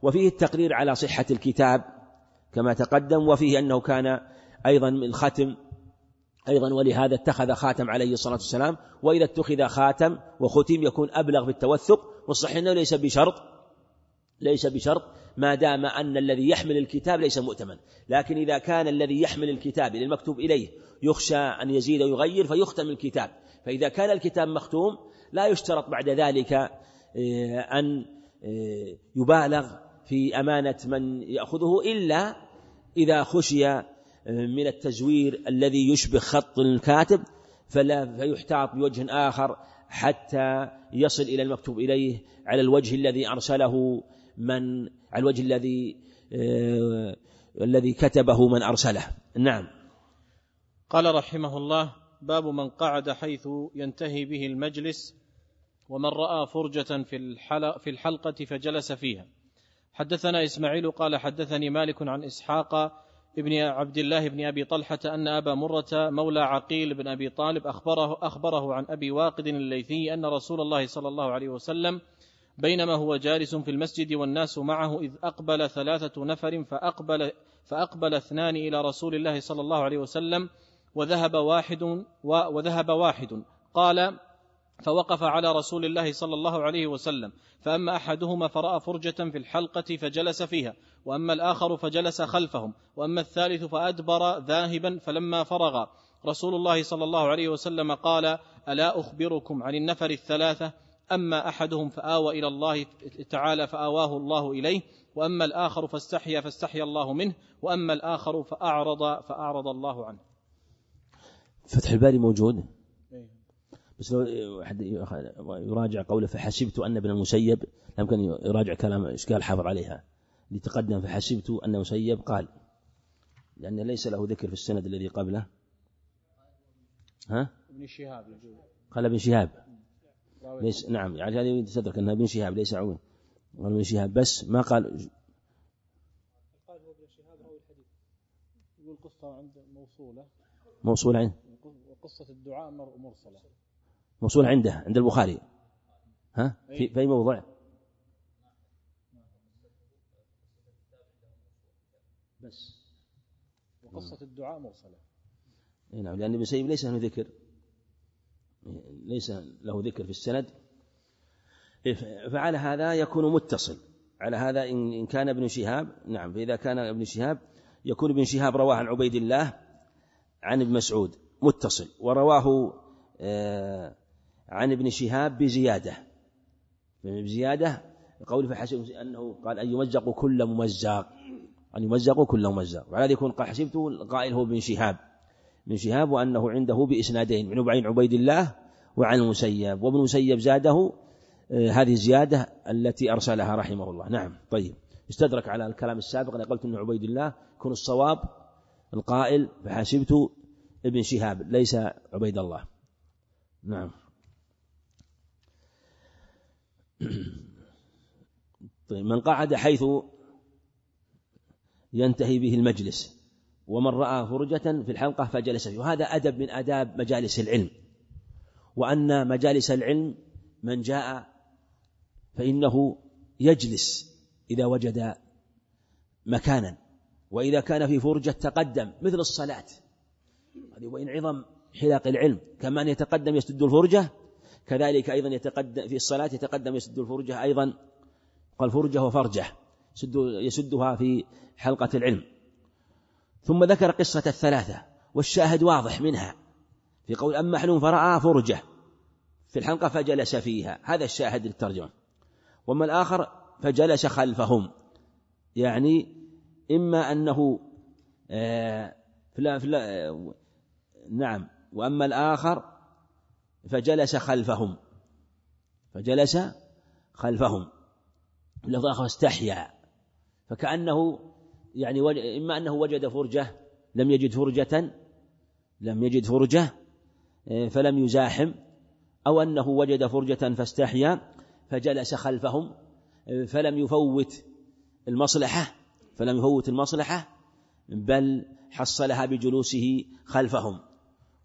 وفيه التقرير على صحة الكتاب كما تقدم وفيه أنه كان أيضا الختم أيضا ولهذا اتخذ خاتم عليه الصلاة والسلام وإذا اتخذ خاتم وختم يكون أبلغ في التوثق والصحيح أنه ليس بشرط ليس بشرط ما دام أن الذي يحمل الكتاب ليس مؤتمن. لكن إذا كان الذي يحمل الكتاب المكتوب إليه يخشى أن يزيد ويغير فيختم الكتاب. فإذا كان الكتاب مختوم لا يشترط بعد ذلك آه، أن آه، يبالغ في أمانة من يأخذه إلا إذا خشي آه، من التزوير الذي يشبه خط الكاتب فلا فيحتاط بوجه آخر حتى يصل إلى المكتوب إليه على الوجه الذي أرسله من على الوجه الذي آه الذي كتبه من أرسله. نعم. قال رحمه الله باب من قعد حيث ينتهي به المجلس ومن رأى فرجة في, في الحلقة فجلس فيها. حدثنا إسماعيل قال حدثني مالك عن إسحاق ابن عبد الله بن أبي طلحة أن أبا مرة مولى عقيل بن أبي طالب أخبره, أخبره عن أبي واقد الليثي أن رسول الله صلى الله عليه وسلم بينما هو جالس في المسجد والناس معه إذ أقبل ثلاثة نفر فأقبل فأقبل اثنان إلى رسول الله صلى الله عليه وسلم وذهب واحد وذهب واحد. قال فوقف على رسول الله صلى الله عليه وسلم. فأما أحدهما فرأى فرجة في الحلقة فجلس فيها وأما الآخر فجلس خلفهم وأما الثالث فأدبر ذاهبا فلما فرغ رسول الله صلى الله عليه وسلم قال ألا أخبركم عن النفر الثلاثة؟ أما أحدهم فآوى إلى الله تعالى فآواه الله إليه وأما الآخر فاستحيا فاستحيا الله منه وأما الآخر فأعرض فأعرض الله عنه. فتح الباري موجود؟ بس لو يراجع قوله فحسبت أن ابن المسيب يمكن يراجع كلام إشكال حافظ عليها. لتقدم فحسبت أن المسيب قال لأن ليس له ذكر في السند الذي قبله. ها؟ ابن شهاب. قال ابن شهاب. ليس نعم يعني هذه تدرك أنها ابن شهاب ليس عون. قال ابن شهاب بس ما قال قال هو ابن شهاب راوي الحديث. يقول قصة عند موصولة. موصولة عنده وقصة الدعاء مرسلة. موصول عنده عند البخاري. ها؟ في, في أي موضع بس. وقصة الدعاء مرسلة. نعم لأن ابن سيب ليس له ذكر. ليس له ذكر في السند. فعلى هذا يكون متصل. على هذا إن كان ابن شهاب نعم فإذا كان ابن شهاب يكون ابن شهاب رواه عن عبيد الله عن ابن مسعود. متصل. ورواه آه عن ابن شهاب بزيادة. بزيادة قول فحسب أنه قال أن يمزق كل ممزق. أن يمزق كل ممزق. وعلى يكون قال حسبت القائل هو ابن شهاب. ابن شهاب وأنه عنده بإسنادين من عن عبيد الله وعن المسيب وابن المسيب زاده آه، هذه الزيادة التي أرسلها رحمه الله. نعم طيب. استدرك على الكلام السابق أنا قلت أن عبيد الله يكون الصواب القائل فحسبت ابن شهاب ليس عبيد الله. نعم. طيب من قعد حيث ينتهي به المجلس. ومن رأى فرجة في الحلقة فجلس فيه. وهذا أدب من آداب مجالس العلم. وأن مجالس العلم من جاء فإنه يجلس إذا وجد مكانا. وإذا كان في فرجة تقدم مثل الصلاة. وإن عظم حلاق العلم. كما أن يتقدم يسد الفرجة كذلك أيضا يتقدم في الصلاة يتقدم يسد الفرجة أيضا. قال فرجة وفرجة يسد يسدها في حلقة العلم. ثم ذكر قصة الثلاثة والشاهد واضح منها. في قول أما أحدهم فرأى فرجة. في الحلقة فجلس فيها. هذا الشاهد للترجمة. وأما الآخر؟ فجلس خلفهم. يعني إما أنه آه فلا فلا نعم. وأما الآخر فجلس خلفهم. فجلس خلفهم. اللفظ الآخر استحيا. فكأنه يعني إما أنه وجد فرجة لم يجد فرجة لم يجد فرجة آه، فلم يزاحم أو أنه وجد فرجة فاستحيا فجلس خلفهم آه، فلم يفوت المصلحة فلم يفوت المصلحة بل حصلها بجلوسه خلفهم.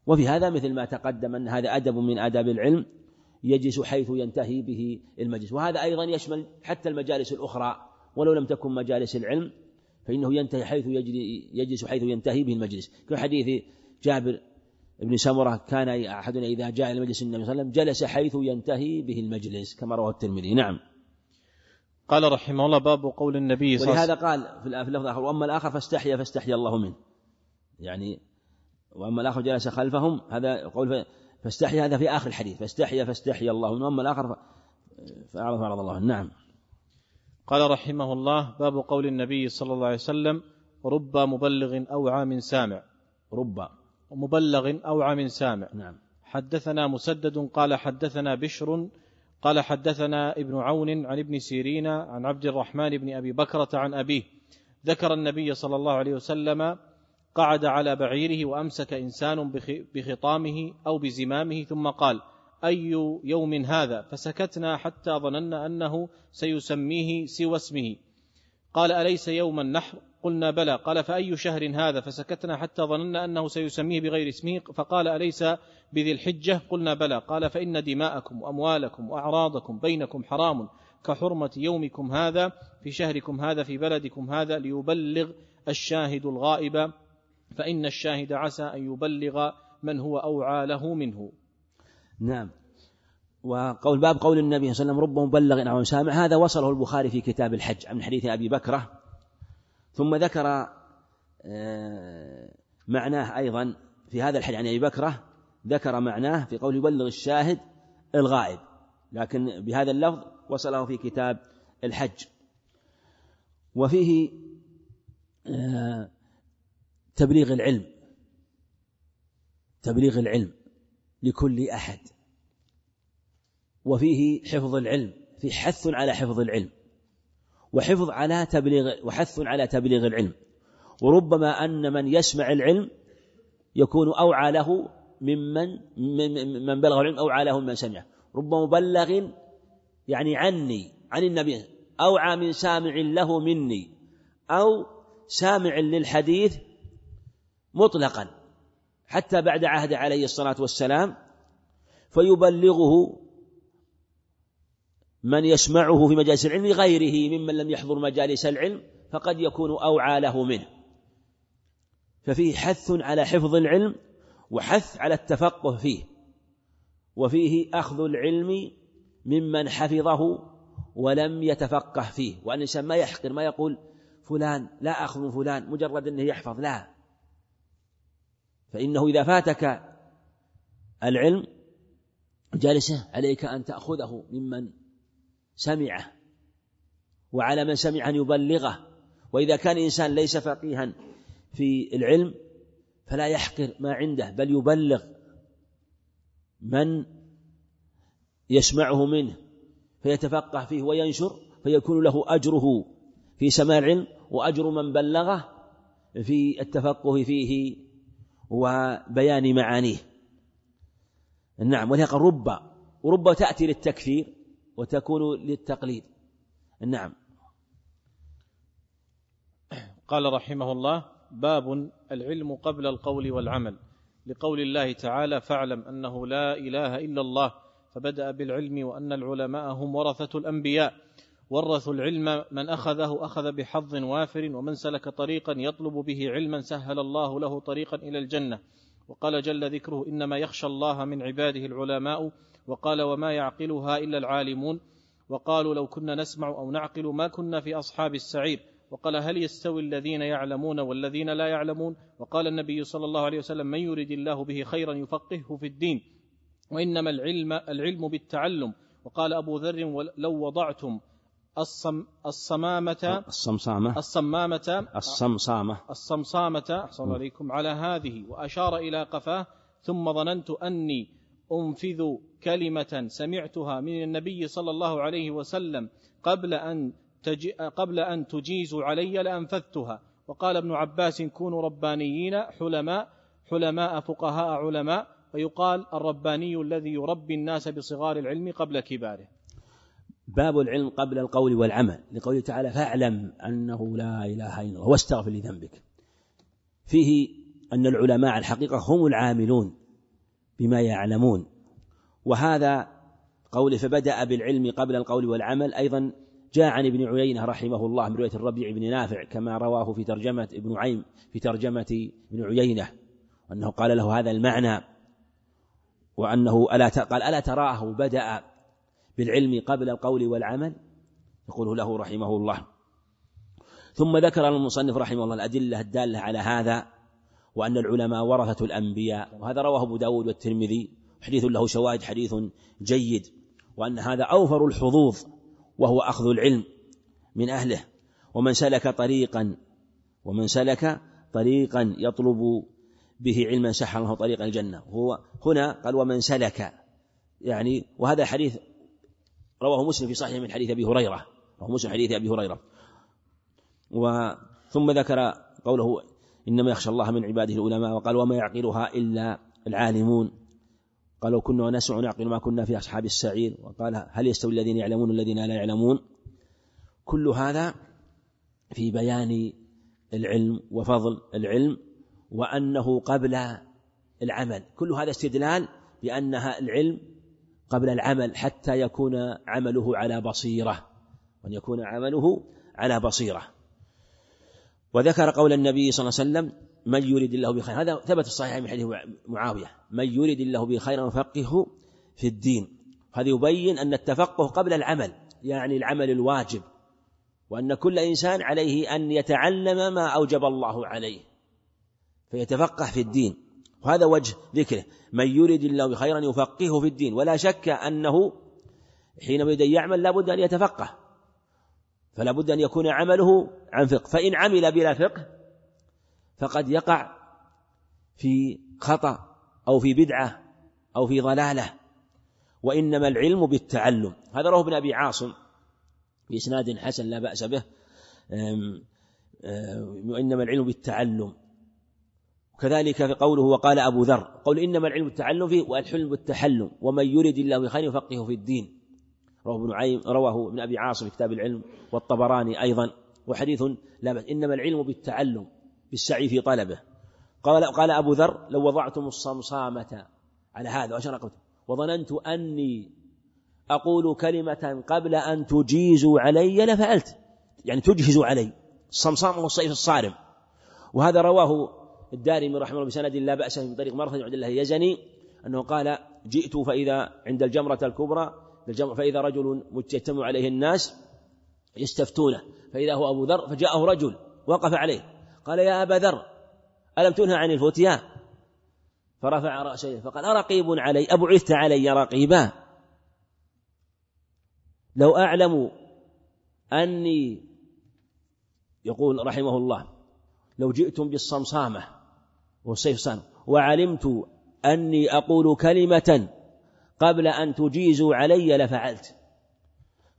وفي هذا مثل ما تقدم أن هذا أدب من آداب العلم يجلس حيث ينتهي به المجلس. وهذا أيضا يشمل حتى المجالس الأخرى ولو لم تكن مجالس العلم فإنه ينتهي حيث يجلس حيث ينتهي به المجلس. كحديث جابر بن سمرة كان أحدنا إذا جاء إلى مجلس النبي صلى الله عليه وسلم جلس حيث ينتهي به المجلس كما رواه الترمذي. نعم. قال رحمه الله باب قول النبي صلى الله عليه وسلم. ولهذا قال في اللفظ الآخر وأما الآخر فاستحيا فاستحيا الله منه. يعني وأما الآخر جلس خلفهم هذا قول فاستحيا هذا في آخر الحديث. فاستحيا فاستحيا الله منه. وأما الآخر فأعرض أعرض الله نعم. قال رحمه الله باب قول النبي صلى الله عليه وسلم رب مبلغ أوعى من سامع. رب مبلغ أوعى من سامع. نعم. حدثنا مسدد قال حدثنا بشر قال حدثنا ابن عون عن ابن سيرين عن عبد الرحمن بن أبي بكرة عن أبيه. ذكر النبي صلى الله عليه وسلم قعد على بعيره وأمسك إنسان بخطامه أو بزمامه ثم قال أي يوم هذا؟ فسكتنا حتى ظننا أنه سيسميه سوى اسمه. قال أليس يوم النحر؟ قلنا بلى. قال فأي شهر هذا؟ فسكتنا حتى ظننا أنه سيسميه بغير اسمه. فقال أليس بذي الحجة؟ قلنا بلى. قال فإن دماءكم وأموالكم وأعراضكم بينكم حرام كحرمة يومكم هذا في شهركم هذا في بلدكم هذا ليبلغ الشاهد الغائب. فإن الشاهد عسى أن يبلغ من هو أوعى له منه. نعم. وقول باب قول النبي صلى الله عليه وسلم رب مبلغ أو سامع. هذا وصله البخاري في كتاب الحج من حديث أبي بكرة. ثم ذكر آه، معناه أيضا في هذا الحديث عن أبي بكرة ذكر معناه في قول يبلغ الشاهد الغائب. لكن بهذا اللفظ وصله في كتاب الحج. وفيه آه، تبليغ العلم. تبليغ العلم. لكل أحد. وفيه حفظ العلم في حث على حفظ العلم وحفظ على تبليغ وحث على تبليغ العلم. وربما أن من يسمع العلم يكون أوعى له ممن من بلغ العلم أوعى له ممن سمعه. رب مبلغ يعني عني عن النبي أوعى من سامع له مني أو سامع للحديث مطلقا. حتى بعد عهد عليه الصلاة والسلام فيبلغه من يسمعه في مجالس العلم غيره ممن لم يحضر مجالس العلم فقد يكون أوعى له منه. ففيه حث على حفظ العلم وحث على التفقه فيه وفيه أخذ العلم ممن حفظه ولم يتفقه فيه. وأن الإنسان ما يحقر ما يقول فلان لا أخذ من فلان مجرد أنه يحفظ لا. فإنه إذا فاتك العلم جالسة عليك أن تأخذه ممن سمعه وعلى من سمع أن يبلغه. وإذا كان إنسان ليس فقيها في العلم فلا يحقر ما عنده بل يبلغ من يسمعه منه فيتفقه فيه وينشر فيكون له أجره في سماع العلم وأجر من بلغه في التفقه فيه وبيان معانيه. نعم ولهذا رب ورب تأتي للتكفير وتكون للتقليد. نعم. قال رحمه الله باب العلم قبل القول والعمل. لقول الله تعالى فاعلم أنه لا إله إلا الله فبدأ بالعلم وأن العلماء هم ورثة الأنبياء. ورثوا العلم من أخذه أخذ بحظ وافر ومن سلك طريقا يطلب به علما سهل الله له طريقا إلى الجنة. وقال جل ذكره إنما يخشى الله من عباده العلماء وقال وما يعقلها إلا العالمون. وقالوا لو كنا نسمع أو نعقل ما كنا في أصحاب السعير. وقال هل يستوي الذين يعلمون والذين لا يعلمون؟ وقال النبي صلى الله عليه وسلم من يريد الله به خيرا يفقهه في الدين. وإنما العلم العلم بالتعلم. وقال أبو ذر لو وضعتم الصم الصمامة. الصمصامة. الصمامة. الصمصامة. الصمصامة. أحسن عليكم على هذه. وأشار إلى قفاه ثم ظننت أني أنفذ كلمة سمعتها من النبي صلى الله عليه وسلم قبل أن تجي قبل أن تجيزوا علي لأنفذتها. وقال ابن عباس كونوا ربانيين حلماء حلماء فقهاء علماء. ويقال الرباني الذي يربي الناس بصغار العلم قبل كباره. باب العلم قبل القول والعمل لقوله تعالى فاعلم أنه لا إله إلا الله واستغفر لذنبك. فيه أن العلماء الحقيقة هم العاملون بما يعلمون. وهذا قول فبدأ بالعلم قبل القول والعمل. أيضا جاء عن ابن عيينة رحمه الله من رواية الربيع بن نافع كما رواه في ترجمة ابن عيم في ترجمة ابن عيينة أنه قال له هذا المعنى وأنه ألا قال ألا تراه بدأ بالعلم قبل القول والعمل؟ يقوله له رحمه الله. ثم ذكر المصنف رحمه الله الأدلة الدالة على هذا وأن العلماء ورثة الأنبياء وهذا رواه أبو داود والترمذي حديث له شواهد حديث جيد وأن هذا أوفر الحظوظ وهو أخذ العلم من أهله. ومن سلك طريقا ومن سلك طريقا يطلب به علما سحر له طريق الجنة. هو هنا قال ومن سلك يعني وهذا حديث رواه مسلم في صحيح من حديث أبي هريرة. رواه مسلم حديث أبي هريرة. وثم ذكر قوله إنما يخشى الله من عباده العلماء وقال وما يعقلها إلا العالمون. قالوا كنا نسمع نعقل ما كنا في أصحاب السعير. وقال هل يستوي الذين يعلمون الذين لا يعلمون؟ كل هذا في بيان العلم وفضل العلم وأنه قبل العمل. كل هذا استدلال بأنها العلم قبل العمل حتى يكون عمله على بصيرة وأن يكون عمله على بصيرة. وذكر قول النبي صلى الله عليه وسلم من يريد الله بخير هذا ثبت الصحيح من حديث معاوية من يريد الله بخير يفقهه في الدين هذا يبين أن التفقه قبل العمل يعني العمل الواجب وأن كل إنسان عليه أن يتعلم ما أوجب الله عليه فيتفقه في الدين. وهذا وجه ذكره. من يريد الله بخيرا يفقهه في الدين ولا شك أنه يريد أن يعمل لا بد أن يتفقه. فلا بد أن يكون عمله عن فقه. فإن عمل بلا فقه فقد يقع في خطأ أو في بدعة أو في ضلالة. وإنما العلم بالتعلم. هذا رواه ابن أبي عاصم بإسناد حسن لا بأس به. وإنما العلم بالتعلم. وكذلك في قوله وقال أبو ذر قول إنما العلم بالتعلم فيه والحلم بالتحلم ومن يرد الله بخير يفقهه في الدين. رواه ابن عيم رواه ابن أبي عاصم في كتاب العلم والطبراني أيضا وحديث لا إنما العلم بالتعلم بالسعي في طلبه. قال قال أبو ذر لو وضعتم الصمصامة على هذا وأشرقت وظننت أني أقول كلمة قبل أن تجيزوا علي لفعلت يعني تجهزوا علي الصمصام هو الصيف الصارم. وهذا رواه الدارمي رحمه الله بسند لا بأس من طريق مرثد عبد الله يزني أنه قال جئت فإذا عند الجمرة الكبرى فإذا رجل مجتمع عليه الناس يستفتونه فإذا هو أبو ذر فجاءه رجل وقف عليه قال يا أبا ذر ألم تنهى عن الفتيا فرفع رأسه فقال أرقيب علي أبعثت علي رقيبا. لو أعلم أني يقول رحمه الله لو جئتم بالصمصامة والسيف صام. وعلمت أني أقول كلمة قبل أن تجيزوا علي لفعلت.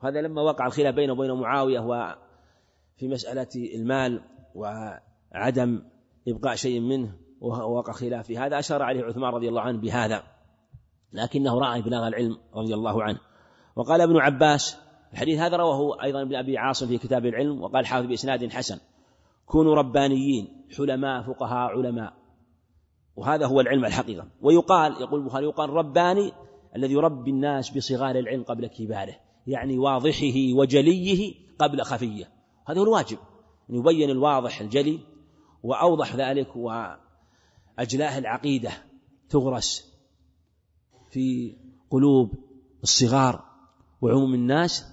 هذا لما وقع الخلاف بينه وبين معاوية وفي مسألة المال وعدم إبقاء شيء منه ووقع خلاف في هذا أشار عليه عثمان رضي الله عنه بهذا لكنه رأى بلاغ العلم رضي الله عنه. وقال ابن عباس الحديث هذا رواه أيضا ابن أبي عاصم في كتاب العلم وقال حافظ بإسناد حسن كونوا ربانيين حلماء فقهاء علماء. وهذا هو العلم الحقيقة. ويقال يقول البخاري يقال رباني الذي يربي الناس بصغار العلم قبل كباره يعني واضحه وجليه قبل خفيه. هذا هو الواجب أن يبين الواضح الجلي وأوضح ذلك وأجلاء العقيدة تغرس في قلوب الصغار وعموم الناس.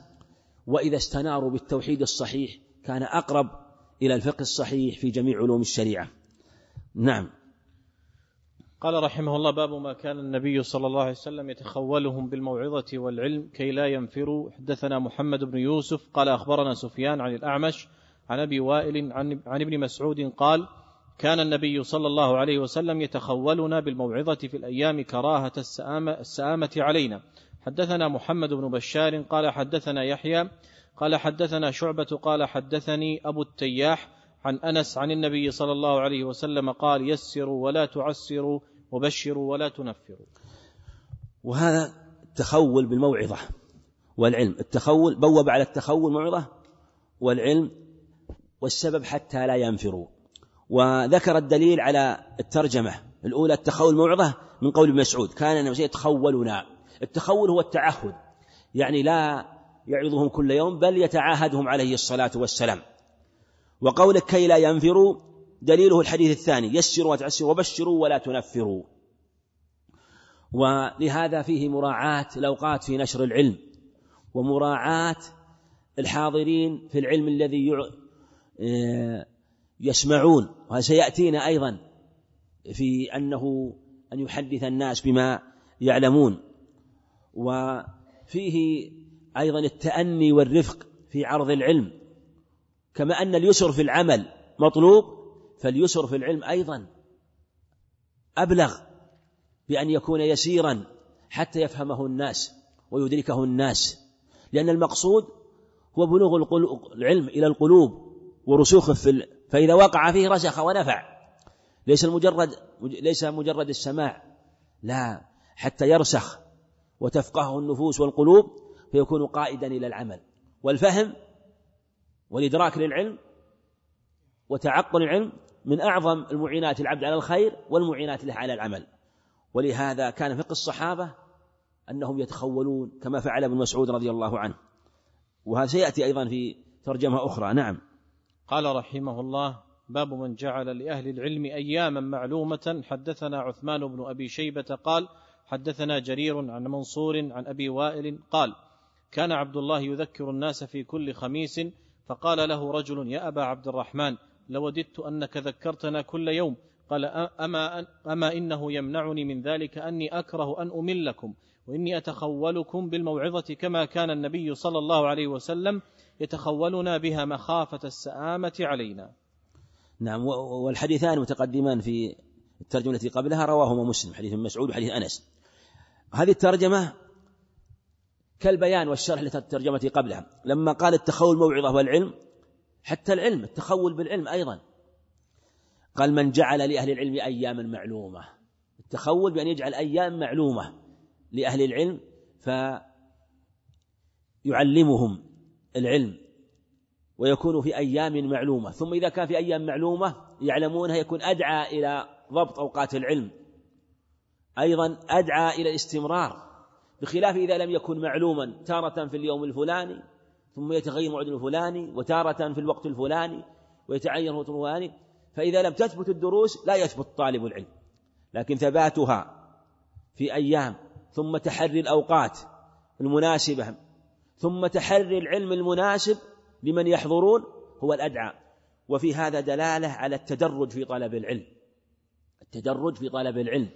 وإذا استناروا بالتوحيد الصحيح كان أقرب إلى الفقه الصحيح في جميع علوم الشريعة. نعم. قال رحمه الله باب ما كان النبي صلى الله عليه وسلم يتخولهم بالموعظة والعلم كي لا ينفروا. حدثنا محمد بن يوسف قال أخبرنا سفيان عن الأعمش عن أبي وائل عن, عن ابن مسعود قال كان النبي صلى الله عليه وسلم يتخولنا بالموعظة في الأيام كراهة السآمة, السآمة علينا. حدثنا محمد بن بشار قال حدثنا يحيى قال حدثنا شعبة قال حدثني أبو التياح عن أنس عن النبي صلى الله عليه وسلم قال يسروا ولا تعسروا وبشروا ولا تنفروا. وهذا التخول بالموعظة والعلم. التخول بوب على التخول موعظة والعلم والسبب حتى لا ينفروا. وذكر الدليل على الترجمة. الأولى التخول موعظة من قول ابن مسعود. كان النبي يتخولنا. التخول هو التعهد. يعني لا يعظهم كل يوم بل يتعاهدهم عليه الصلاة والسلام. وقولك كي لا ينفروا دليله الحديث الثاني يسروا وتعسروا وبشروا ولا تنفروا. ولهذا فيه مراعاة الأوقات في نشر العلم ومراعاة الحاضرين في العلم الذي آه، يسمعون. وسيأتينا أيضا في أنه أن يحدث الناس بما يعلمون. وفيه أيضا التأني والرفق في عرض العلم. كما أن اليسر في العمل مطلوب فاليسر في العلم أيضا أبلغ بأن يكون يسيرا حتى يفهمه الناس ويدركه الناس لأن المقصود هو بلوغ العلم إلى القلوب ورسوخه في فإذا وقع فيه رسخ ونفع. ليس المجرد ليس مجرد السماع لا حتى يرسخ وتفقهه النفوس والقلوب فيكون قائدا إلى العمل. والفهم والإدراك للعلم وتعقل العلم من أعظم المعينات العبد على الخير والمعينات له على العمل. ولهذا كان فقه الصحابة أنهم يتخولون كما فعل ابن مسعود رضي الله عنه. وهذا سيأتي أيضا في ترجمة أخرى. نعم. قال رحمه الله باب من جعل لأهل العلم أياما معلومة. حدثنا عثمان بن أبي شيبة قال حدثنا جرير عن منصور عن أبي وائل قال كان عبد الله يذكر الناس في كل خميس فقال له رجل يا أبا عبد الرحمن لوددت أنك ذكرتنا كل يوم قال أما, أما إنه يمنعني من ذلك أني أكره أن أملكم وإني أتخولكم بالموعظة كما كان النبي صلى الله عليه وسلم يتخولنا بها مخافة السآمة علينا. نعم والحديثان متقدمان في الترجمة التي قبلها رواهما مسلم حديث مسعود وحديث أنس. هذه الترجمة كالبيان والشرح للترجمة قبلها. لما قال التخول موعظة والعلم حتى العلم التخول بالعلم أيضا. قال من جعل لأهل العلم أياما معلومة. التخول بأن يجعل أيام معلومة لأهل العلم فيعلمهم العلم ويكون في أيام معلومة. ثم إذا كان في أيام معلومة يعلمونها يكون أدعى إلى ضبط أوقات العلم. أيضا أدعى إلى الاستمرار. بخلاف إذا لم يكن معلوما تارة في اليوم الفلاني ثم يتغير موعد الفلاني وتارة في الوقت الفلاني ويتعين الوقت الفلاني فإذا لم تثبت الدروس لا يثبت طالب العلم. لكن ثباتها في أيام ثم تحري الأوقات المناسبة ثم تحري العلم المناسب لمن يحضرون هو الأدعى. وفي هذا دلالة على التدرج في طلب العلم. التدرج في طلب العلم.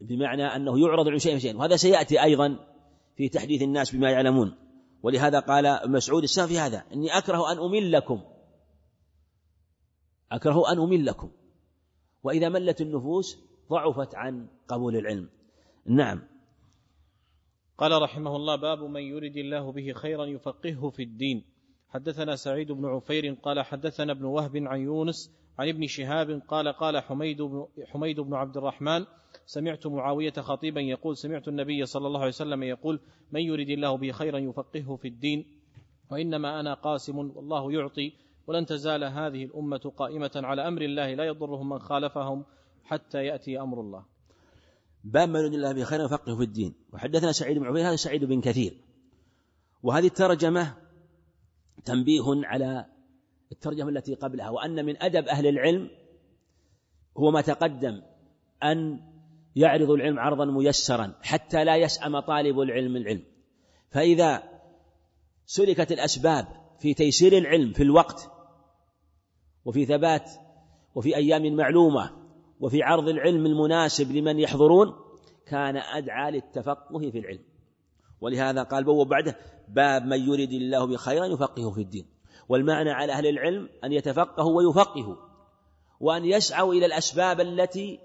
بمعنى أنه يعرض العلم شيئا شيئا وهذا سيأتي أيضا في تحديث الناس بما يعلمون. ولهذا قال مسعود السلام في هذا إني أكره أن أملكم أكره أن أملكم وإذا ملت النفوس ضعفت عن قبول العلم. نعم. قال رحمه الله باب من يرد الله به خيرا يفقهه في الدين. حدثنا سعيد بن عفير قال حدثنا ابن وهب عن يونس عن ابن شهاب قال قال حميد بن, حميد بن عبد الرحمن سمعت معاوية خطيبا يقول سمعت النبي صلى الله عليه وسلم يقول من يرد الله به خيرا يفقهه في الدين وإنما أنا قاسم والله يعطي ولن تزال هذه الأمة قائمة على أمر الله لا يضرهم من خالفهم حتى يأتي أمر الله. باب من يرد الله به خيرا يفقهه في الدين. وحدثنا سعيد بن عبيد هذا سعيد بن كثير. وهذه الترجمة تنبيه على الترجمة التي قبلها وأن من أدب أهل العلم هو ما تقدم أن يعرض العلم عرضا ميسرا حتى لا يسأم طالب العلم العلم. فإذا سلكت الأسباب في تيسير العلم في الوقت وفي ثبات وفي أيام معلومة وفي عرض العلم المناسب لمن يحضرون كان أدعى للتفقه في العلم. ولهذا قال بوب بعده باب من يريد الله بخيرا يفقهه في الدين. والمعنى على أهل العلم أن يتفقهوا ويفقهوا وأن يسعوا إلى الأسباب التي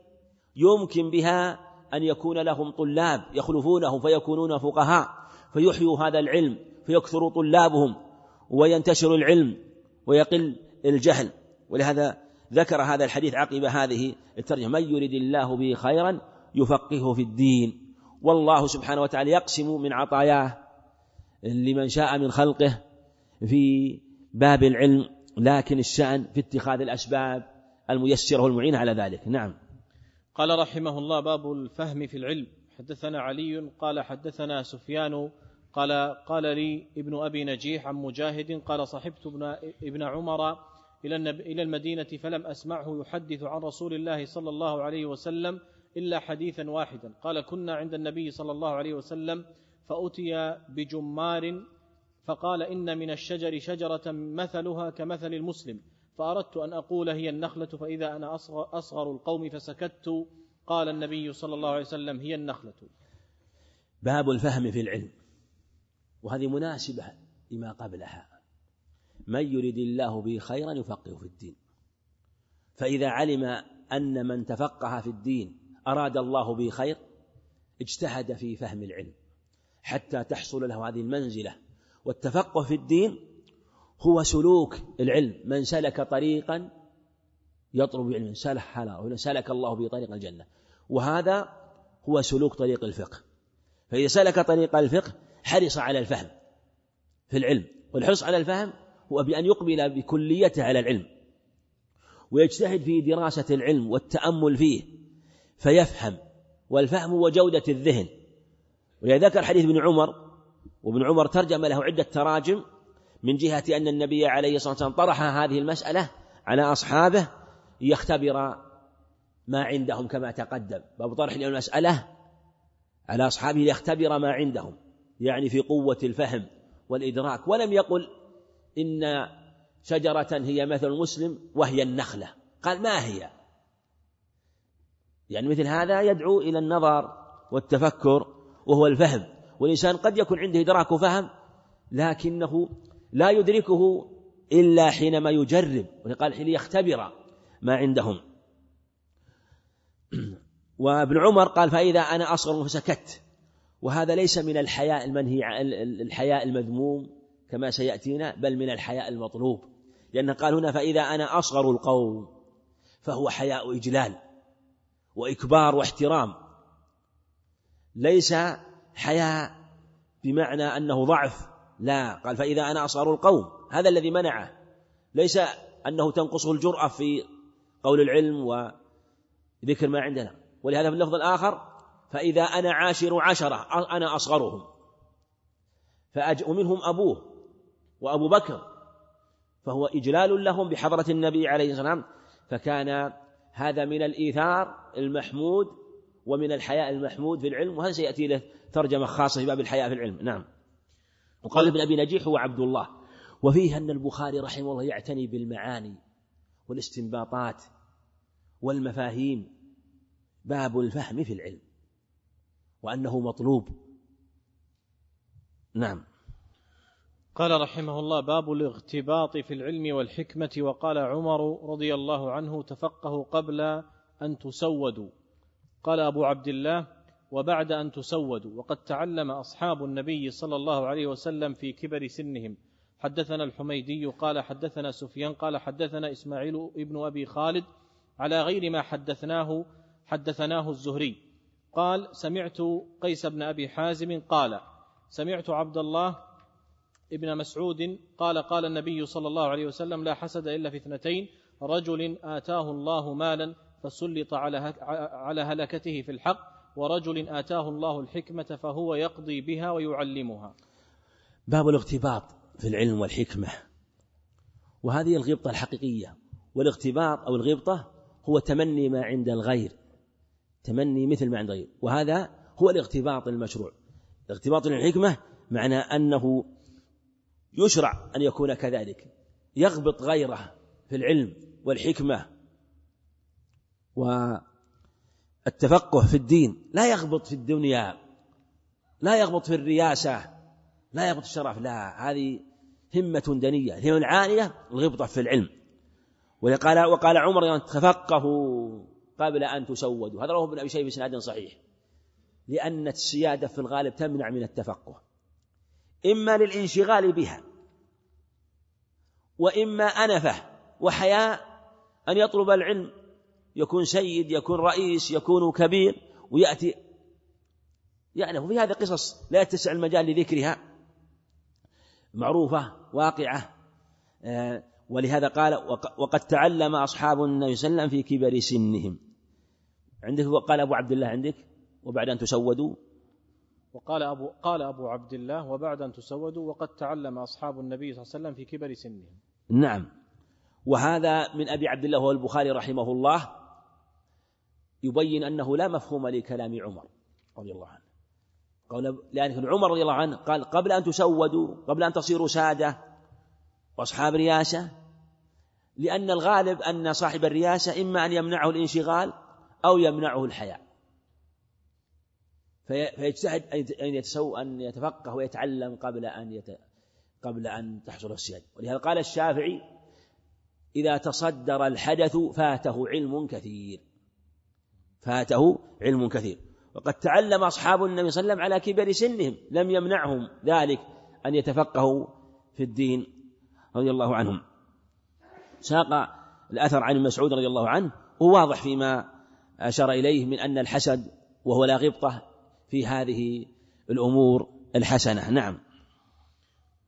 يمكن بها أن يكون لهم طلاب يخلفونهم فيكونون فقهاء فيحيوا هذا العلم فيكثر طلابهم وينتشر العلم ويقل الجهل. ولهذا ذكر هذا الحديث عقب هذه الترجمة من يريد الله به خيرا يفقهه في الدين. والله سبحانه وتعالى يقسم من عطاياه لمن شاء من خلقه في باب العلم لكن الشأن في اتخاذ الأسباب الميسرة والمعينة على ذلك. نعم. قال رحمه الله باب الفهم في العلم. حدثنا علي قال حدثنا سفيان قال قال لي ابن أبي نجيح عن مجاهد قال صحبت ابن ابن عمر إلى إلى المدينة فلم أسمعه يحدث عن رسول الله صلى الله عليه وسلم إلا حديثا واحدا. قال كنا عند النبي صلى الله عليه وسلم فأتي بجمار فقال إن من الشجر شجرة مثلها كمثل المسلم فأردت أن أقول هي النخلة فإذا أنا أصغر, القوم فسكت قال النبي صلى الله عليه وسلم هي النخلة. باب الفهم في العلم. وهذه مناسبة لما قبلها. من يريد الله به خيرا يفقه في الدين. فإذا علم أن من تفقه في الدين أراد الله به خير اجتهد في فهم العلم حتى تحصل له هذه المنزلة. والتفقه في الدين هو سلوك العلم. من سلك طريقا يطلب علما سلك حلا سلك الله به طريق الجنة. وهذا هو سلوك طريق الفقه. فإذا سلك طريق الفقه حرص على الفهم في العلم. والحرص على الفهم هو بأن يقبل بكليته على العلم ويجتهد في دراسة العلم والتأمل فيه فيفهم. والفهم هو جودة الذهن. ولذا ذكر حديث ابن عمر وابن عمر ترجم له عدة تراجم من جهة أن النبي عليه الصلاة والسلام طرح هذه المسألة على أصحابه يختبر ما عندهم كما تقدم. باب طرح المسألة على أصحابه ليختبر ما عندهم يعني في قوة الفهم والإدراك. ولم يقل إن شجرة هي مثل المسلم وهي النخلة. قال ما هي؟ يعني مثل هذا يدعو إلى النظر والتفكر وهو الفهم. والإنسان قد يكون عنده إدراك وفهم لكنه لا يدركه إلا حينما يجرب. وقال حين يختبر ما عندهم. [clears throat] وابن عمر قال فإذا أنا أصغر فسكت. وهذا ليس من الحياء المنهي الحياء المذموم كما سيأتينا بل من الحياء المطلوب. لأنه قال هنا فإذا أنا أصغر القوم فهو حياء إجلال وإكبار واحترام. ليس حياء بمعنى أنه ضعف. لا قال فإذا أنا أصغر القوم. هذا الذي منعه. ليس أنه تنقصه الجرأة في قول العلم وذكر ما عندنا. ولهذا في اللفظ الآخر فإذا أنا عاشر عشرة أنا أصغرهم. فأج ومنهم أبوه وأبو بكر فهو إجلال لهم بحضرة النبي عليه الصلاة والسلام. فكان هذا من الإيثار المحمود ومن الحياء المحمود في العلم وهذا سيأتي له ترجمة خاصة في باب الحياء في العلم. نعم. وقال ابن أبي نجيح هو عبد الله. وفيه أن البخاري رحمه الله يعتني بالمعاني والاستنباطات والمفاهيم. باب الفهم في العلم وأنه مطلوب. نعم. قال رحمه الله باب الاغتباط في العلم والحكمة. وقال عمر رضي الله عنه تفقهوا قبل أن تسودوا. قال أبو عبد الله وبعد أن تسودوا وقد تعلم أصحاب النبي صلى الله عليه وسلم في كبر سنهم. حدثنا الحميدي قال حدثنا سفيان قال حدثنا إسماعيل ابن أبي خالد على غير ما حدثناه حدثناه الزهري. قال سمعت قيس بن أبي حازم قال سمعت عبد الله ابن مسعود قال قال النبي صلى الله عليه وسلم لا حسد إلا في اثنتين رجل آتاه الله مالا فسلط على هلكته في الحق ورجل آتاه الله الحكمة فهو يقضي بها ويعلمها. باب الاغتباط في العلم والحكمة. وهذه الغبطة الحقيقية. والاغتباط أو الغبطة هو تمني ما عند الغير. تمني مثل ما عند الغير. وهذا هو الاغتباط المشروع. الاغتباط الحكمة معنى أنه يشرع أن يكون كذلك. يغبط غيره في العلم والحكمة. و التفقه في الدين لا يغبط في الدنيا لا يغبط في الرياسة لا يغبط في الشرف لا هذه همة دنية الهمة العالية الغبطة في العلم. وقال وقال عمر تفقهوا قبل أن تسودوا هذا رواه ابن أبي شيبة بإسناد صحيح لأن السيادة في الغالب تمنع من التفقه. إما للانشغال بها وإما أنفة وحياء أن يطلب العلم يكون سيد يكون رئيس يكون كبير ويأتي. يعني وفي هذه قصص لا يتسع المجال لذكرها. معروفة واقعة. آه، ولهذا قال وقد تعلم أصحاب النبي صلى الله عليه وسلم في كبر سنهم. عندك قال أبو عبد الله عندك؟ وبعد أن تسودوا؟ وقال أبو قال أبو عبد الله وبعد أن تسودوا وقد تعلم أصحاب النبي صلى الله عليه وسلم في كبر سنهم. نعم. وهذا من أبي عبد الله وهو البخاري رحمه الله. يبين أنه لا مفهوم لكلام عمر رضي الله عنه. قول لأن عمر رضي الله عنه قال قبل أن تسودوا قبل أن تصيروا سادة وأصحاب رياسة لأن الغالب أن صاحب الرياسة إما أن يمنعه الانشغال أو يمنعه الحياء. فيجتهد أن يتسو أن يتفقه ويتعلم قبل أن يت... قبل أن تحصل السيادة ولهذا قال الشافعي إذا تصدر الحدث فاته علم كثير. فاته علم كثير. وقد تعلم أصحاب النبي صلى الله عليه وسلم على كبر سنهم لم يمنعهم ذلك أن يتفقهوا في الدين رضي الله عنهم. ساق الأثر عن مسعود رضي الله عنه وواضح فيما أشار إليه من أن الحسد وهو لا غبطة في هذه الأمور الحسنة. نعم.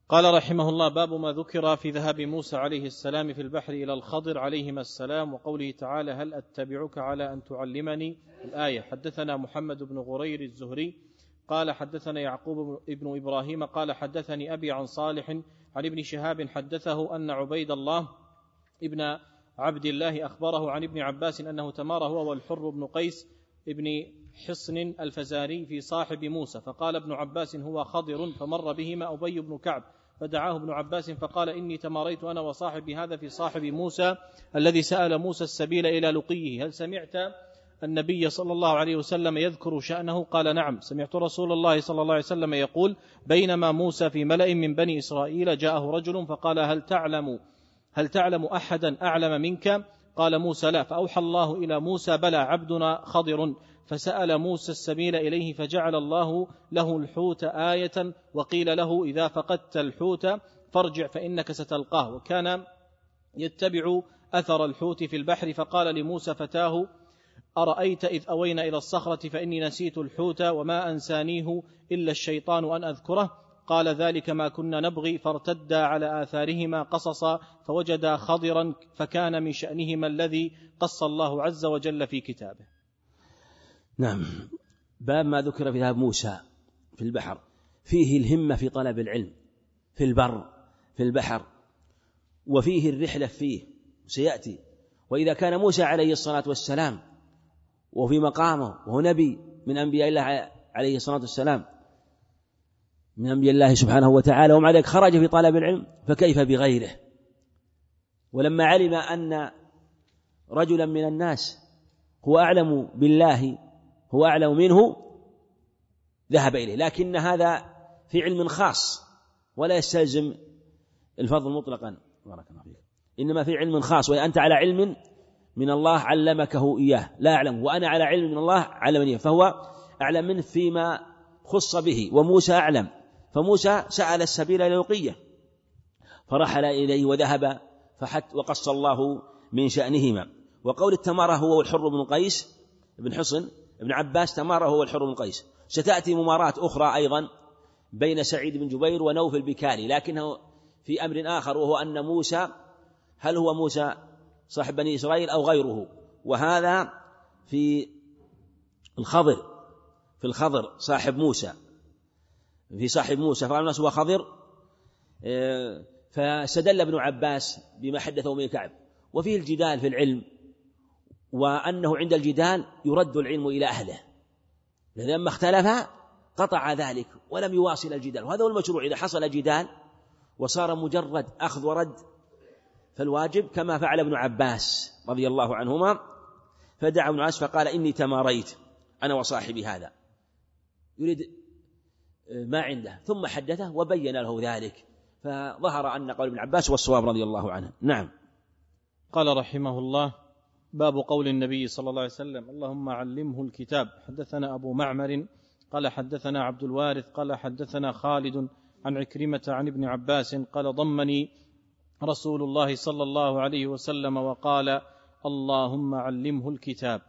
قال رحمه الله باب ما ذكر في ذهاب موسى عليه السلام في البحر إلى الخضر عليهما السلام وقوله تعالى هل أتبعك على أن تعلمني؟ الآية حدثنا محمد بن غرير الزهري قال حدثنا يعقوب بن إبراهيم قال حدثني أبي عن صالح عن ابن شهاب حدثه أن عبيد الله ابن عبد الله أخبره عن ابن عباس أنه تمار هو والحر بن قيس ابن حصن الفزاري في صاحب موسى فقال ابن عباس هو خضر. فمر بهما أبي بن كعب فدعاه ابن عباس فقال إني تماريت أنا وصاحبي هذا في صاحب موسى الذي سأل موسى السبيل إلى لقيه. هل سمعت النبي صلى الله عليه وسلم يذكر شأنه؟ قال نعم. سمعت رسول الله صلى الله عليه وسلم يقول بينما موسى في ملأ من بني إسرائيل جاءه رجل فقال هل تعلم هل تعلم أحدا أعلم منك؟ قال موسى لا. فأوحى الله إلى موسى بلى عبدنا خضر. فسأل موسى السبيل إليه فجعل الله له الحوت آية وقيل له إذا فقدت الحوت فارجع فإنك ستلقاه. وكان يتبع أثر الحوت في البحر فقال لموسى فتاه أرأيت إذ أوينا إلى الصخرة فإني نسيت الحوت وما أنسانيه إلا الشيطان أن أذكره. قال ذلك ما كنا نبغي فارتدا على آثارهما قصصا فوجدا خضرا فكان من شأنهما الذي قص الله عز وجل في كتابه. نعم. باب ما ذكر في ذهب موسى في البحر. فيه الهمة في طلب العلم في البر في البحر وفيه الرحلة فيه سيأتي. وإذا كان موسى عليه الصلاة والسلام وفي مقامه وهو نبي من أنبياء الله عليه الصلاة والسلام من أنبياء الله سبحانه وتعالى ومع ذلك خرج في طلب العلم فكيف بغيره؟ ولما علم أن رجلا من الناس هو أعلم بالله هو أعلم منه ذهب إليه. لكن هذا في علم خاص ولا يستلزم الفضل مطلقا. بارك الله فيك. إنما في علم خاص وأنت على علم من الله علمكه إياه. لا أعلم. وأنا على علم من الله علمني فهو أعلم منه فيما خص به. وموسى أعلم. فموسى سأل السبيل إلى لقية فرحل إليه وذهب فحت وقص الله من شأنهما. وقول التمارة هو الحر بن قيس بن حصن ابن عباس تمارة هو الحر بن قيس. ستأتي ممارات أخرى أيضا بين سعيد بن جبير ونوف البكالي لكنه في أمر آخر وهو أن موسى هل هو موسى صاحب بني إسرائيل أو غيره؟ وهذا في الخضر في الخضر صاحب موسى في صاحب موسى فقال الناس هو خضر. آه، فاستدل ابن عباس بما حدثه من كعب وفيه الجدال في العلم وأنه عند الجدال يرد العلم إلى أهله. لما اختلف قطع ذلك ولم يواصل الجدال. وهذا هو المشروع. إذا حصل جدال وصار مجرد أخذ ورد فالواجب كما فعل ابن عباس رضي الله عنهما فدعا ابن عباس فقال إني تماريت أنا وصاحبي هذا. يريد ما عنده. ثم حدثه وبين له ذلك. فظهر أن قول ابن عباس والصواب رضي الله عنه. نعم. قال رحمه الله باب قول النبي صلى الله عليه وسلم اللهم علمه الكتاب. حدثنا أبو معمر قال حدثنا عبد الوارث قال حدثنا خالد عن عكرمة عن ابن عباس قال ضمني رسول الله صلى الله عليه وسلم وقال اللهم علمه الكتاب.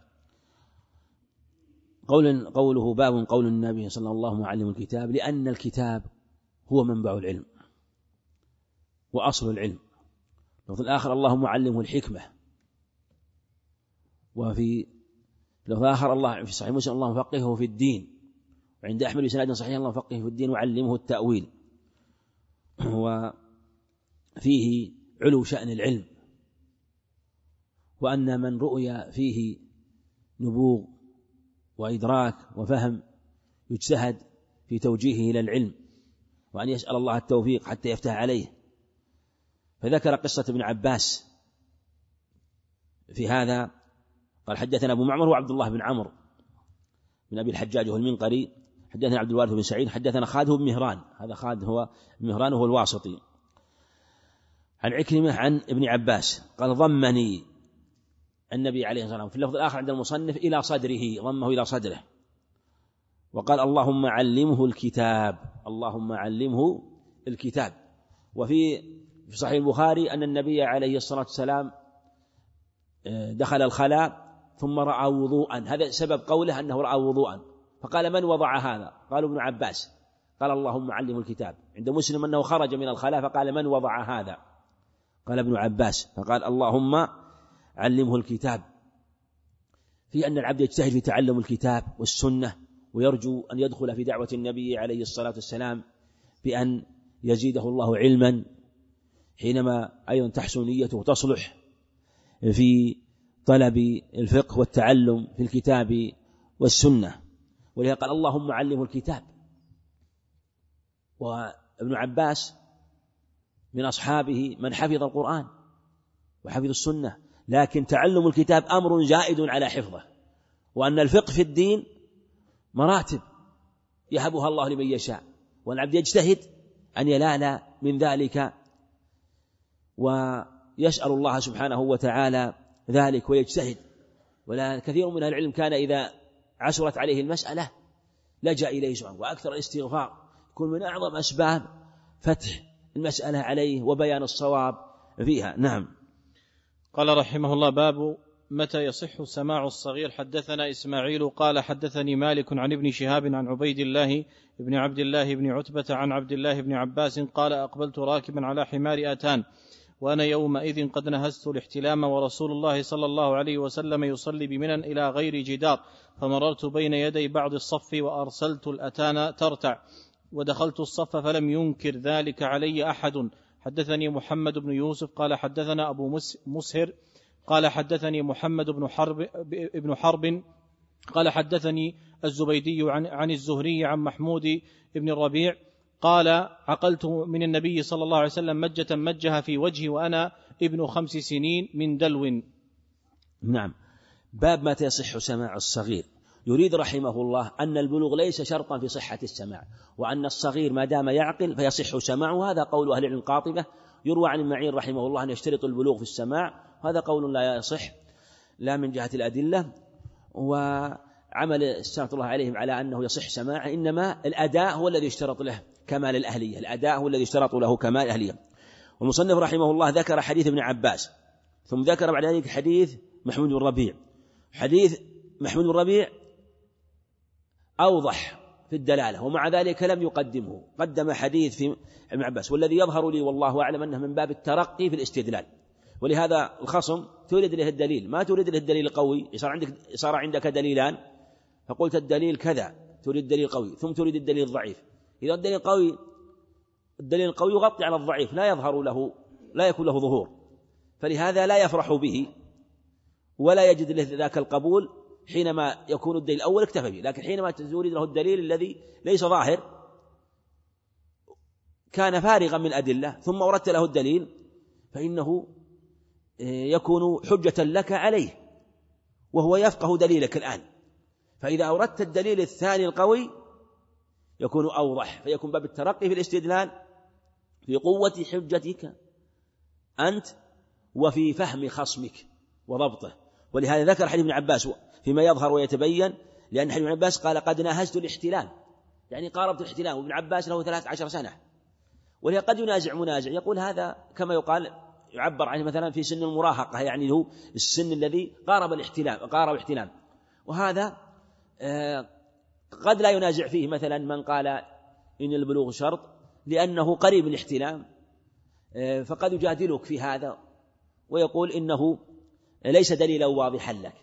قول قوله باب قول النبي صلى الله عليه وسلم الكتاب لأن الكتاب هو منبع العلم وأصل العلم. اللفظ الآخر اللهم علمه الحكمة. وفي لفظ آخر الله في صحيح مسلم اللهم فقهه في الدين وعند أحمد بسناد صحيح اللهم فقهه في الدين وعلمه التأويل. وفيه علو شأن العلم وأن من رؤي فيه نبوغ وإدراك وفهم يجتهد في توجيهه إلى العلم وأن يسأل الله التوفيق حتى يفتح عليه. فذكر قصة ابن عباس في هذا قال حدثنا أبو معمر وعبد الله بن عمرو من أبي الحجاج وهو المنقري حدثنا عبد الوارث بن سعيد حدثنا خالد بن مهران هذا خالد هو مهران وهو الواسطي. عن عكرمة عن ابن عباس قال ضمني النبي عليه الصلاة والسلام في اللفظ الآخر عند المصنف إلى صدره ضمه إلى صدره. وقال اللهم علمه الكتاب اللهم علمه الكتاب. وفي في صحيح البخاري أن النبي عليه الصلاة والسلام آه، دخل الخلاء ثم رأى وضوءا. هذا سبب قوله أنه رأى وضوءا. فقال من وضع هذا؟ قالوا ابن عباس. قال اللهم علمه الكتاب. عند مسلم أنه خرج من الخلاء فقال من وضع هذا؟ قال ابن عباس. فقال اللهم علمه الكتاب. في أن العبد يجتهد في تعلم الكتاب والسنة ويرجو أن يدخل في دعوة النبي عليه الصلاة والسلام بأن يزيده الله علما حينما أيضا تحسن نيته تصلح في طلب الفقه والتعلم في الكتاب والسنة. ولهذا قال اللهم علمه الكتاب. وابن عباس من أصحابه من حفظ القرآن وحفظ السنة. لكن تعلم الكتاب أمر زائد على حفظه. وأن الفقه في الدين مراتب يهبها الله لمن يشاء. والعبد يجتهد أن ينال من ذلك ويسأل الله سبحانه وتعالى ذلك ويجتهد. ولا كثير من العلم كان إذا عسرت عليه المسألة لجأ إليه سبحانه وأكثر الاستغفار. يكون من أعظم أسباب فتح المسألة عليه وبيان الصواب فيها. نعم. قال رحمه الله باب متى يصح سماع الصغير. حدثنا إسماعيل قال حدثني مالك عن ابن شهاب عن عبيد الله بن عبد الله بن عتبة عن عبد الله بن عباس قال أقبلت راكبا على حمار آتان. وأنا يومئذ قد نهزت الاحتلام ورسول الله صلى الله عليه وسلم يصلي بمنى إلى غير جدار فمررت بين يدي بعض الصف وأرسلت الأتان ترتع ودخلت الصف فلم ينكر ذلك علي أحد. حدثني محمد بن يوسف قال حدثنا أبو مسهر قال حدثني محمد بن حرب ابن حرب قال حدثني الزبيدي عن عن الزهري عن محمود بن الربيع قال عقلت من النبي صلى الله عليه وسلم مجة مجها في وجهي وأنا ابن خمس سنين من دلو. نعم. باب متى يصح سماع الصغير. يريد رحمه الله أن البلوغ ليس شرطا في صحة السماع وأن الصغير ما دام يعقل فيصح سماعه. هذا قول أهل العلم قاطبة يروى عن المعين رحمه الله أن يشترط البلوغ في السماع. هذا قول لا يصح لا من جهة الأدلة. وعمل السلام الله عليهم على أنه يصح سماعه إنما الأداء هو الذي يشترط له. كمال الأهلية الأداء هو الذي يشترط له كمال الأهلية. والمصنف رحمه الله ذكر حديث ابن عباس ثم ذكر بعد ذلك حديث محمود بن ربيع. حديث محمود بن ربيع أوضح في الدلالة ومع ذلك لم يقدمه. قدم حديث في ابن عباس والذي يظهر لي والله أعلم أنه من باب الترقي في الاستدلال. ولهذا الخصم تورد له الدليل. ما تورد له الدليل القوي؟ صار عندك صار عندك دليلان؟ فقلت الدليل كذا تريد الدليل القوي ثم تريد الدليل الضعيف إذا الدليل القوي الدليل القوي يغطي على الضعيف لا يظهر له لا يكون له ظهور. فلهذا لا يفرح به ولا يجد له ذاك القبول حينما يكون الدليل الأول اكتفى به. لكن حينما تريد له الدليل الذي ليس ظاهر كان فارغا من الأدلة ثم أردت له الدليل فإنه آه، يكون حجة لك عليه وهو يفقه دليلك الآن. فإذا أردت الدليل الثاني القوي يكون أوضح فيكون باب الترقي في الاستدلال في قوة حجتك أنت وفي فهم خصمك وضبطه. ولهذا ذكر حديث ابن عباس فيما يظهر ويتبين لأن حديث ابن عباس قال قد ناهزت الاحتلال. يعني قاربت الاحتلال وابن عباس له ثلاث عشر سنة. ولهذا قد ينازع منازع. يقول هذا كما يقال يعبر عنه مثلا في سن المراهقة يعني هو السن الذي قارب الاحتلام قارب الاحتلام وهذا آه، قد لا ينازع فيه مثلا من قال إن البلوغ شرط لأنه قريب الاحتلام آه، فقد يجادلك في هذا ويقول إنه ليس دليلا واضحا لك.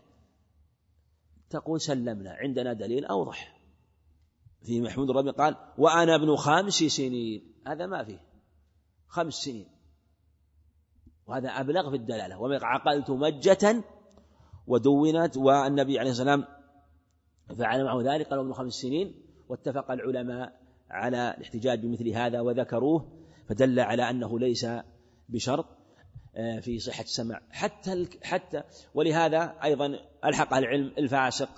تقول سلمنا عندنا دليل أوضح. في محمود الربيع قال وأنا ابن خمس سنين. هذا ما فيه. خمس سنين. وهذا أبلغ في الدلالة. ومن عقلت مجة ودونت والنبي عليه السلام فعل معه ذلك قال ابن خمس سنين واتفق العلماء على الاحتجاج بمثل هذا وذكروه فدل على أنه ليس بشرط آه، في صحة السمع. حتى حتى ولهذا أيضا ألحق العلم الفاسق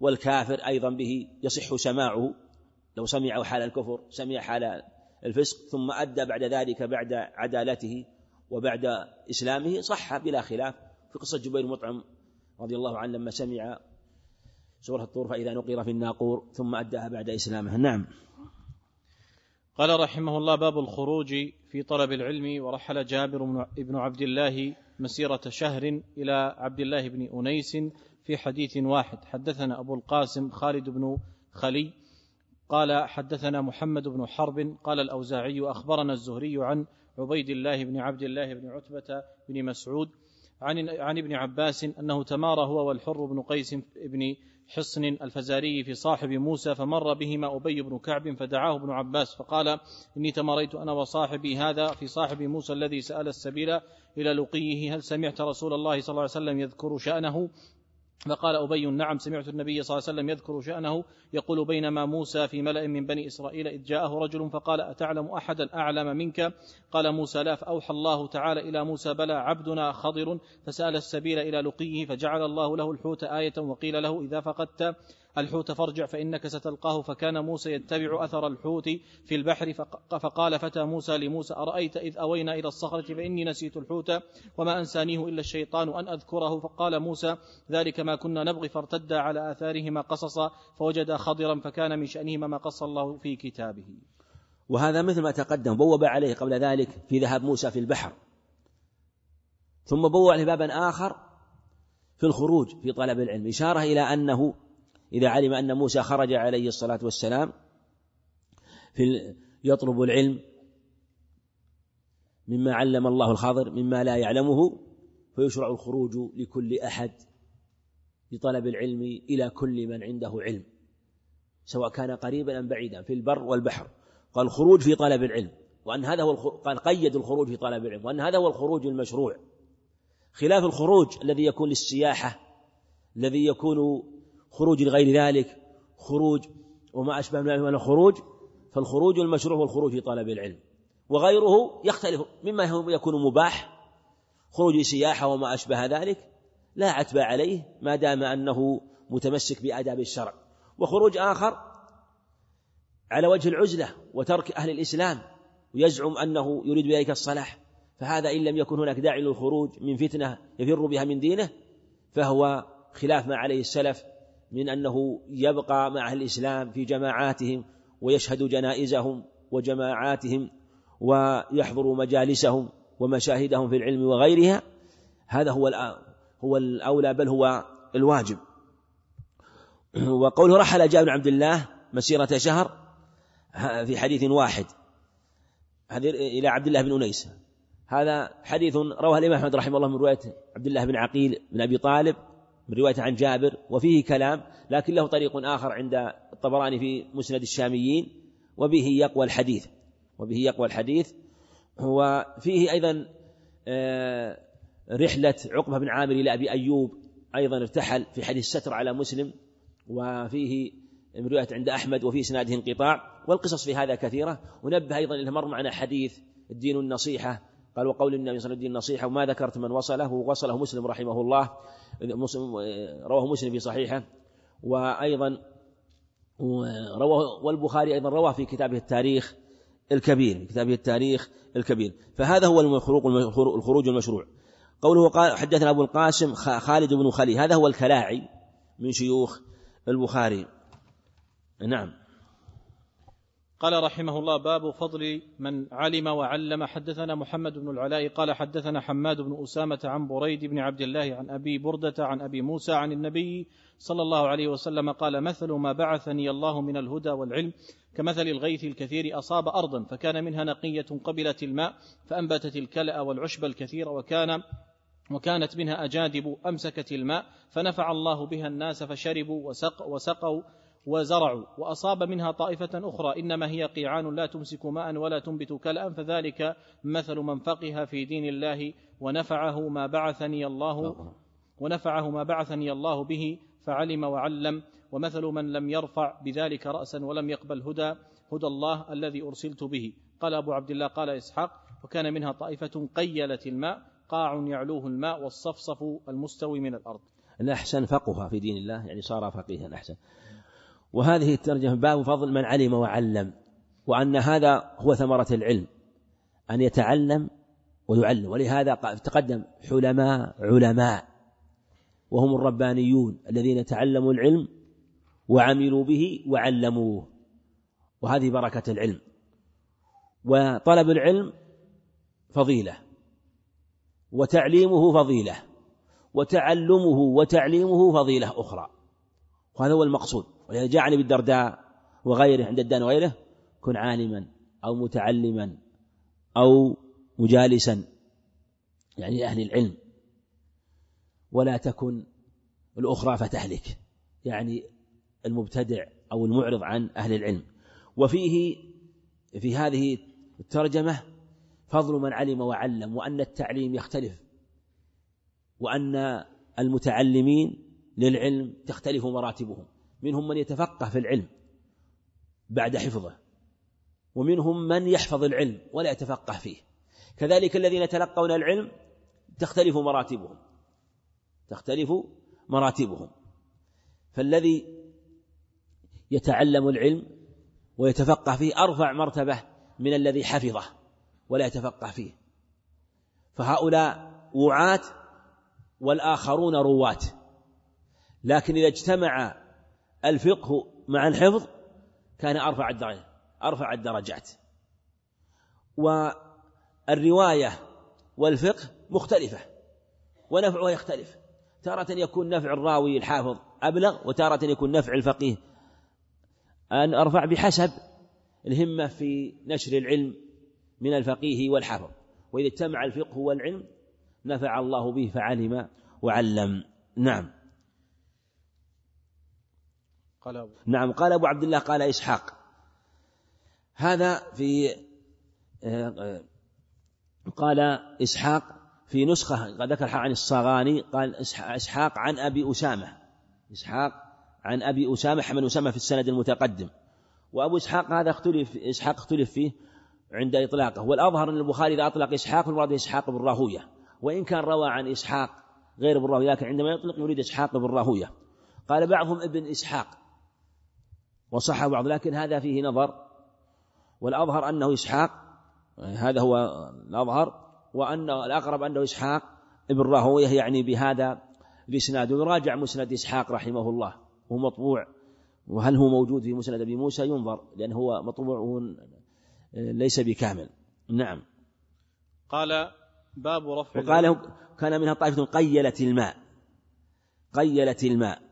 والكافر أيضا به يصح سماعه. لو سمعه حال الكفر سمع حال الفسق ثم أدى بعد ذلك بعد عدالته وبعد إسلامه صح بلا خلاف. في قصة جبير مطعم رضي الله عنه لما سمع سورة الطور فإذا نقر في الناقور ثم أداها بعد إسلامه نعم. قال رحمه الله باب الخروج في طلب العلم ورحل جابر بن عبد الله مسيرة شهر إلى عبد الله بن أنيس في حديث واحد. حدثنا أبو القاسم خالد بن خلي قال حدثنا محمد بن حرب قال الأوزاعي أخبرنا الزهري عن عبيد الله بن عبد الله بن عتبة بن مسعود عن عن ابن عباس أنه تمارى هو والحر بن قيس بن حصن الفزاري في صاحب موسى فمر بهما أبي بن كعب فدعاه ابن عباس فقال إني تماريت أنا وصاحبي هذا في صاحب موسى الذي سأل السبيل إلى لقيه هل سمعت رسول الله صلى الله عليه وسلم يذكر شأنه؟ فقال أبي نعم سمعت النبي صلى الله عليه وسلم يذكر شأنه يقول بينما موسى في ملأ من بني إسرائيل إذ جاءه رجل فقال أتعلم أحدا أعلم منك؟ قال موسى لا فأوحى الله تعالى إلى موسى بلى عبدنا خضر فسأل السبيل إلى لقيه فجعل الله له الحوت آية وقيل له إذا فقدت الحوت فارجع فإنك ستلقاه. فكان موسى يتبع أثر الحوت في البحر فقال فتى موسى لموسى أرأيت إذ أوينا إلى الصخرة فإني نسيت الحوت وما أنسانيه إلا الشيطان أن أذكره. فقال موسى ذلك ما كنا نبغي. فارتدا على آثارهما قصصا فوجدا خضرا فكان من شأنهما ما قص الله في كتابه. وهذا مثل ما تقدم بوب عليه قبل ذلك في ذهاب موسى في البحر. ثم بوب عليه بابا آخر في الخروج في طلب العلم. إشارة إلى أنه إذا علم أن موسى خرج عليه الصلاة والسلام في يطلب العلم مما علم الله الخضر مما لا يعلمه فيشرع الخروج لكل أحد لطلب العلم إلى كل من عنده علم سواء كان قريبا أم بعيدا في البر والبحر. قال الخروج في طلب العلم وأن هذا هو قال قيد الخروج في طلب العلم وأن هذا هو الخروج المشروع. خلاف الخروج الذي يكون للسياحة الذي يكون خروج لغير ذلك خروج وما أشبه من الخروج فالخروج المشروع هو الخروج في طلب العلم. وغيره يختلف مما يكون مباح خروج سياحة وما أشبه ذلك لا عتب عليه ما دام أنه متمسك بآداب الشرع. وخروج آخر على وجه العزلة وترك أهل الإسلام ويزعم أنه يريد بذلك الصلاح فهذا إن لم يكن هناك داعي للخروج من فتنة يفر بها من دينه فهو خلاف ما عليه السلف من أنه يبقى مع أهل الإسلام في جماعاتهم ويشهد جنائزهم وجماعاتهم ويحضر مجالسهم ومشاهدهم في العلم وغيرها هذا هو هو الأولى بل هو الواجب. وقوله رحل جابر بن عبد الله مسيرة شهر في حديث واحد إلى عبد الله بن أنيس. هذا حديث رواه الإمام أحمد رحمه الله من رواية عبد الله بن عقيل بن أبي طالب. من رواية عن جابر وفيه كلام لكن له طريق آخر عند الطبراني في مسند الشاميين وبه يقوى الحديث. وبه يقوى الحديث. وفيه أيضا آه، رحلة عقبة بن عامر إلى أبي أيوب أيضا ارتحل في حديث ستر على مسلم. وفيه من رواية عند أحمد وفي سناده انقطاع. والقصص في هذا كثيرة. ونبه أيضا إلى مر معنا حديث الدين النصيحة. قال وقول النبي صلى الله عليه وسلم النصيحة وما ذكرت من وصله؟ وصله مسلم رحمه الله مسلم رواه مسلم في صحيحه. وأيضا رواه والبخاري أيضا رواه في كتابه التاريخ الكبير في كتابه التاريخ الكبير. فهذا هو الخروج المشروع. قوله قال حدثنا أبو القاسم خالد بن خلي هذا هو الكلاعي من شيوخ البخاري. نعم. قال رحمه الله باب فضل من علم وعلم. حدثنا محمد بن العلاء قال حدثنا حماد بن أسامة عن بريد بن عبد الله عن أبي بردة عن أبي موسى عن النبي صلى الله عليه وسلم قال مثل ما بعثني الله من الهدى والعلم كمثل الغيث الكثير أصاب أرضا فكان منها نقية قبلت الماء فأنبتت الكلأ والعشب الكثير وكان وكانت منها أجادب أمسكت الماء فنفع الله بها الناس فشربوا وسق وسقوا وزرعوا وأصاب منها طائفة أخرى. إنما هي قيعان لا تمسك ماء ولا تنبت كلأ فذلك مثل من فقه في دين الله ونفعه ما بعثني الله ونفعه ما بعثني الله به فعلم وعلم. ومثل من لم يرفع بذلك رأسا ولم يقبل هدى هدى الله الذي أرسلت به. قال أبو عبد الله قال إسحاق وكان منها طائفة قيلت الماء قاع يعلوه الماء والصفصف المستوي من الأرض. الأحسن فقه في دين الله يعني صار فقيها أحسن وهذه الترجمة باب فضل من علم وعلم وأن هذا هو ثمرة العلم أن يتعلم ويعلم. ولهذا تقدم حلماء علماء وهم الربانيون الذين تعلموا العلم وعملوا به وعلموه وهذه بركة العلم. وطلب العلم فضيلة وتعليمه فضيلة وتعلمه وتعليمه فضيلة أخرى وهذا هو المقصود. ولهذا جاء عن ابي الدرداء وغيره عند الدان وغيره كن عالما أو متعلما أو مجالسا يعني أهل العلم. ولا تكن الأخرى فتهلك يعني المبتدع أو المعرض عن أهل العلم. وفيه في هذه الترجمة فضل من علم وعلم وأن التعليم يختلف وأن المتعلمين للعلم تختلف مراتبهم. منهم من يتفقه في العلم بعد حفظه ومنهم من يحفظ العلم ولا يتفقه فيه. كذلك الذين يتلقون العلم تختلف مراتبهم تختلف مراتبهم. فالذي يتعلم العلم ويتفقه فيه أرفع مرتبة من الذي حفظه ولا يتفقه فيه. فهؤلاء وعاة والآخرون رواة لكن إذا اجتمع الفقه مع الحفظ كان أرفع الدرجات أرفع الدرجات. والرواية والفقه مختلفة ونفعها يختلف. تارة يكون نفع الراوي الحافظ أبلغ وتارة يكون نفع الفقيه أن أرفع بحسب الهمة في نشر العلم من الفقيه والحافظ. وإذا اجتمع الفقه والعلم نفع الله به فعلم وعلم. نعم. قال أبو نعم قال أبو عبد الله قال إسحاق. هذا في آه، قال إسحاق في نسخة ذكر عن الصغاني قال إسحاق عن أبي أسامة. إسحاق عن أبي أسامة حمل أسامة في السند المتقدم. وأبو إسحاق هذا اختلف إسحاق اختلف فيه عند إطلاقه. والأظهر أن البخاري إذا أطلق إسحاق فالمراد إسحاق بن راهوية. وإن كان روى عن إسحاق غير بن راهوية لكن عندما يطلق يريد إسحاق بن راهوية. قال بعضهم ابن إسحاق. وصح بعض لكن هذا فيه نظر. والأظهر أنه إسحاق هذا هو الأظهر وأن الأقرب أنه إسحاق ابن راهوية يعني بهذا الإسناد. ويراجع مسند إسحاق رحمه الله هو مطبوع. وهل هو موجود في مسند أبي موسى؟ ينظر لأنه هو مطبوع ليس بكامل. نعم. قال باب رفع وقال كان منها طائفة قيلت الماء قيلت الماء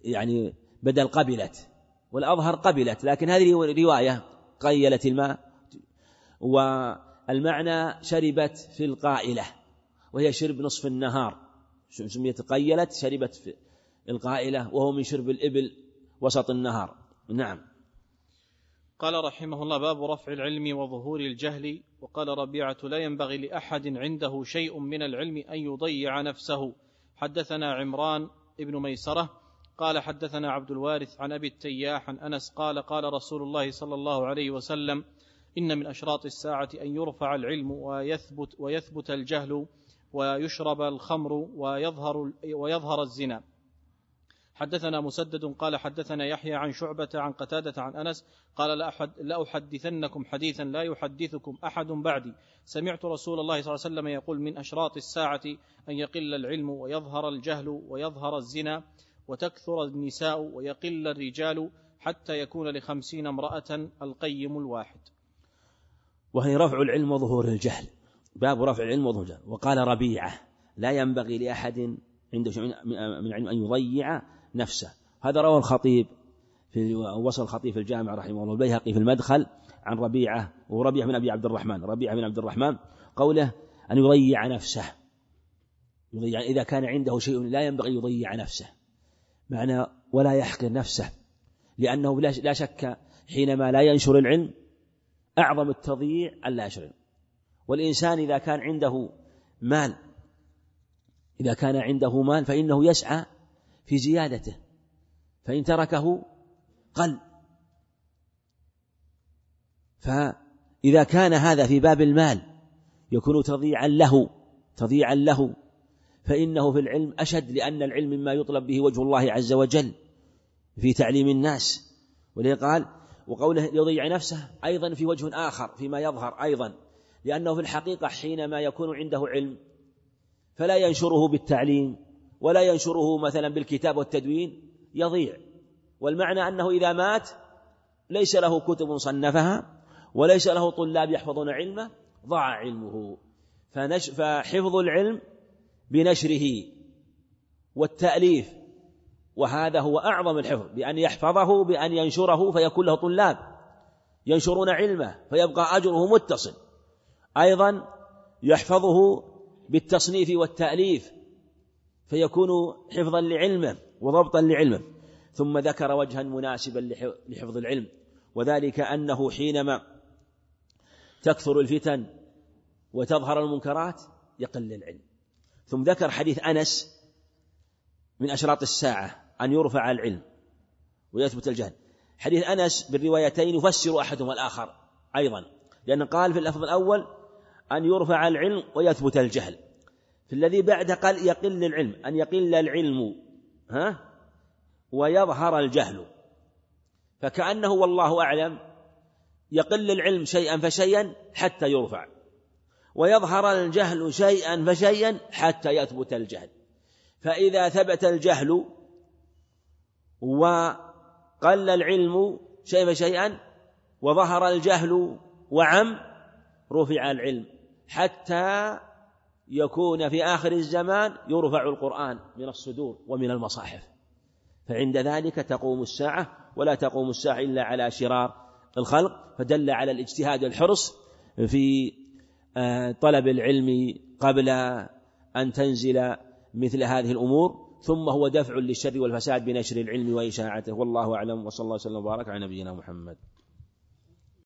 يعني بدل قبلت. والأظهر قبلت لكن هذه رواية قيلت الماء والمعنى شربت في القائلة وهي شرب نصف النهار. سميت قيلت شربت في القائلة وهو من شرب الإبل وسط النهار. نعم. قال رحمه الله باب رفع العلم وظهور الجهل وقال ربيعة لا ينبغي لأحد عنده شيء من العلم أن يضيع نفسه. حدثنا عمران ابن ميسرة قال حدثنا عبد الوارث عن أبي التياح عن أنس قال قال رسول الله صلى الله عليه وسلم إن من أشراط الساعة أن يرفع العلم ويثبت ويثبت الجهل ويشرب الخمر ويظهر ويظهر الزنا. حدثنا مسدد قال حدثنا يحيى عن شعبة عن قتادة عن أنس قال لأحد لأحدثنكم حديثا لا يحدثكم أحد بعدي. سمعت رسول الله صلى الله عليه وسلم يقول من أشراط الساعة أن يقل العلم ويظهر الجهل ويظهر الزنا. وتكثر النساء ويقل الرجال حتى يكون لخمسين امرأة القيم الواحد. وهي رفع العلم وظهور الجهل. باب رفع العلم وظهور الجهل. وقال ربيعة لا ينبغي لأحد عنده شيء من العلم أن يضيع نفسه. هذا روى الخطيب في وصل الخطيب في الجامع رحمه الله البيهقي في المدخل عن ربيعة وربيعة بن أبي عبد الرحمن. ربيعة بن عبد الرحمن قوله أن يضيع نفسه. يضيع إذا كان عنده شيء لا ينبغي يضيع نفسه. معنى ولا يحقر نفسه لأنه لا شك حينما لا ينشر العلم أعظم التضييع أن لا ينشر العلم والإنسان إذا كان عنده مال إذا كان عنده مال فإنه يسعى في زيادته فإن تركه قل. فإذا كان هذا في باب المال يكون تضيعا له تضيعا له. فإنه في العلم أشد لأن العلم مما يطلب به وجه الله عز وجل في تعليم الناس. ولذلك قال وقوله يضيع نفسه أيضا في وجه آخر فيما يظهر أيضا لأنه في الحقيقة حينما يكون عنده علم فلا ينشره بالتعليم ولا ينشره مثلا بالكتاب والتدوين يضيع. والمعنى أنه إذا مات ليس له كتب صنفها وليس له طلاب يحفظون علمه ضاع علمه. فنش فحفظ العلم بنشره والتأليف. وهذا هو أعظم الحفظ بأن يحفظه بأن ينشره فيكون له طلاب ينشرون علمه فيبقى أجره متصل. أيضا يحفظه بالتصنيف والتأليف فيكون حفظا لعلمه وضبطا لعلمه. ثم ذكر وجها مناسبا لحفظ العلم وذلك أنه حينما تكثر الفتن وتظهر المنكرات يقل العلم. ثم ذكر حديث أنس من أشراط الساعة أن يرفع العلم ويثبت الجهل. حديث أنس بالروايتين يفسر أحدهما الآخر أيضا لأن قال في اللفظ الأول أن يرفع العلم ويثبت الجهل. في الذي بعده قال يقل العلم أن يقل العلم ها ويظهر الجهل. فكأنه والله أعلم يقل العلم شيئا فشيئا حتى يرفع. ويظهر الجهل شيئا فشيئا حتى يثبت الجهل. فإذا ثبت الجهل وقل العلم شيئا فشيئا وظهر الجهل وعم رفع العلم. حتى يكون في آخر الزمان يرفع القرآن من الصدور ومن المصاحف. فعند ذلك تقوم الساعة ولا تقوم الساعة إلا على شرار الخلق فدل على الاجتهاد والحرص في طلب العلم قبل أن تنزل مثل هذه الأمور ثم هو دفع للشر والفساد بنشر العلم وإشاعته. والله أعلم وصلى الله وسلم وبارك على نبينا محمد.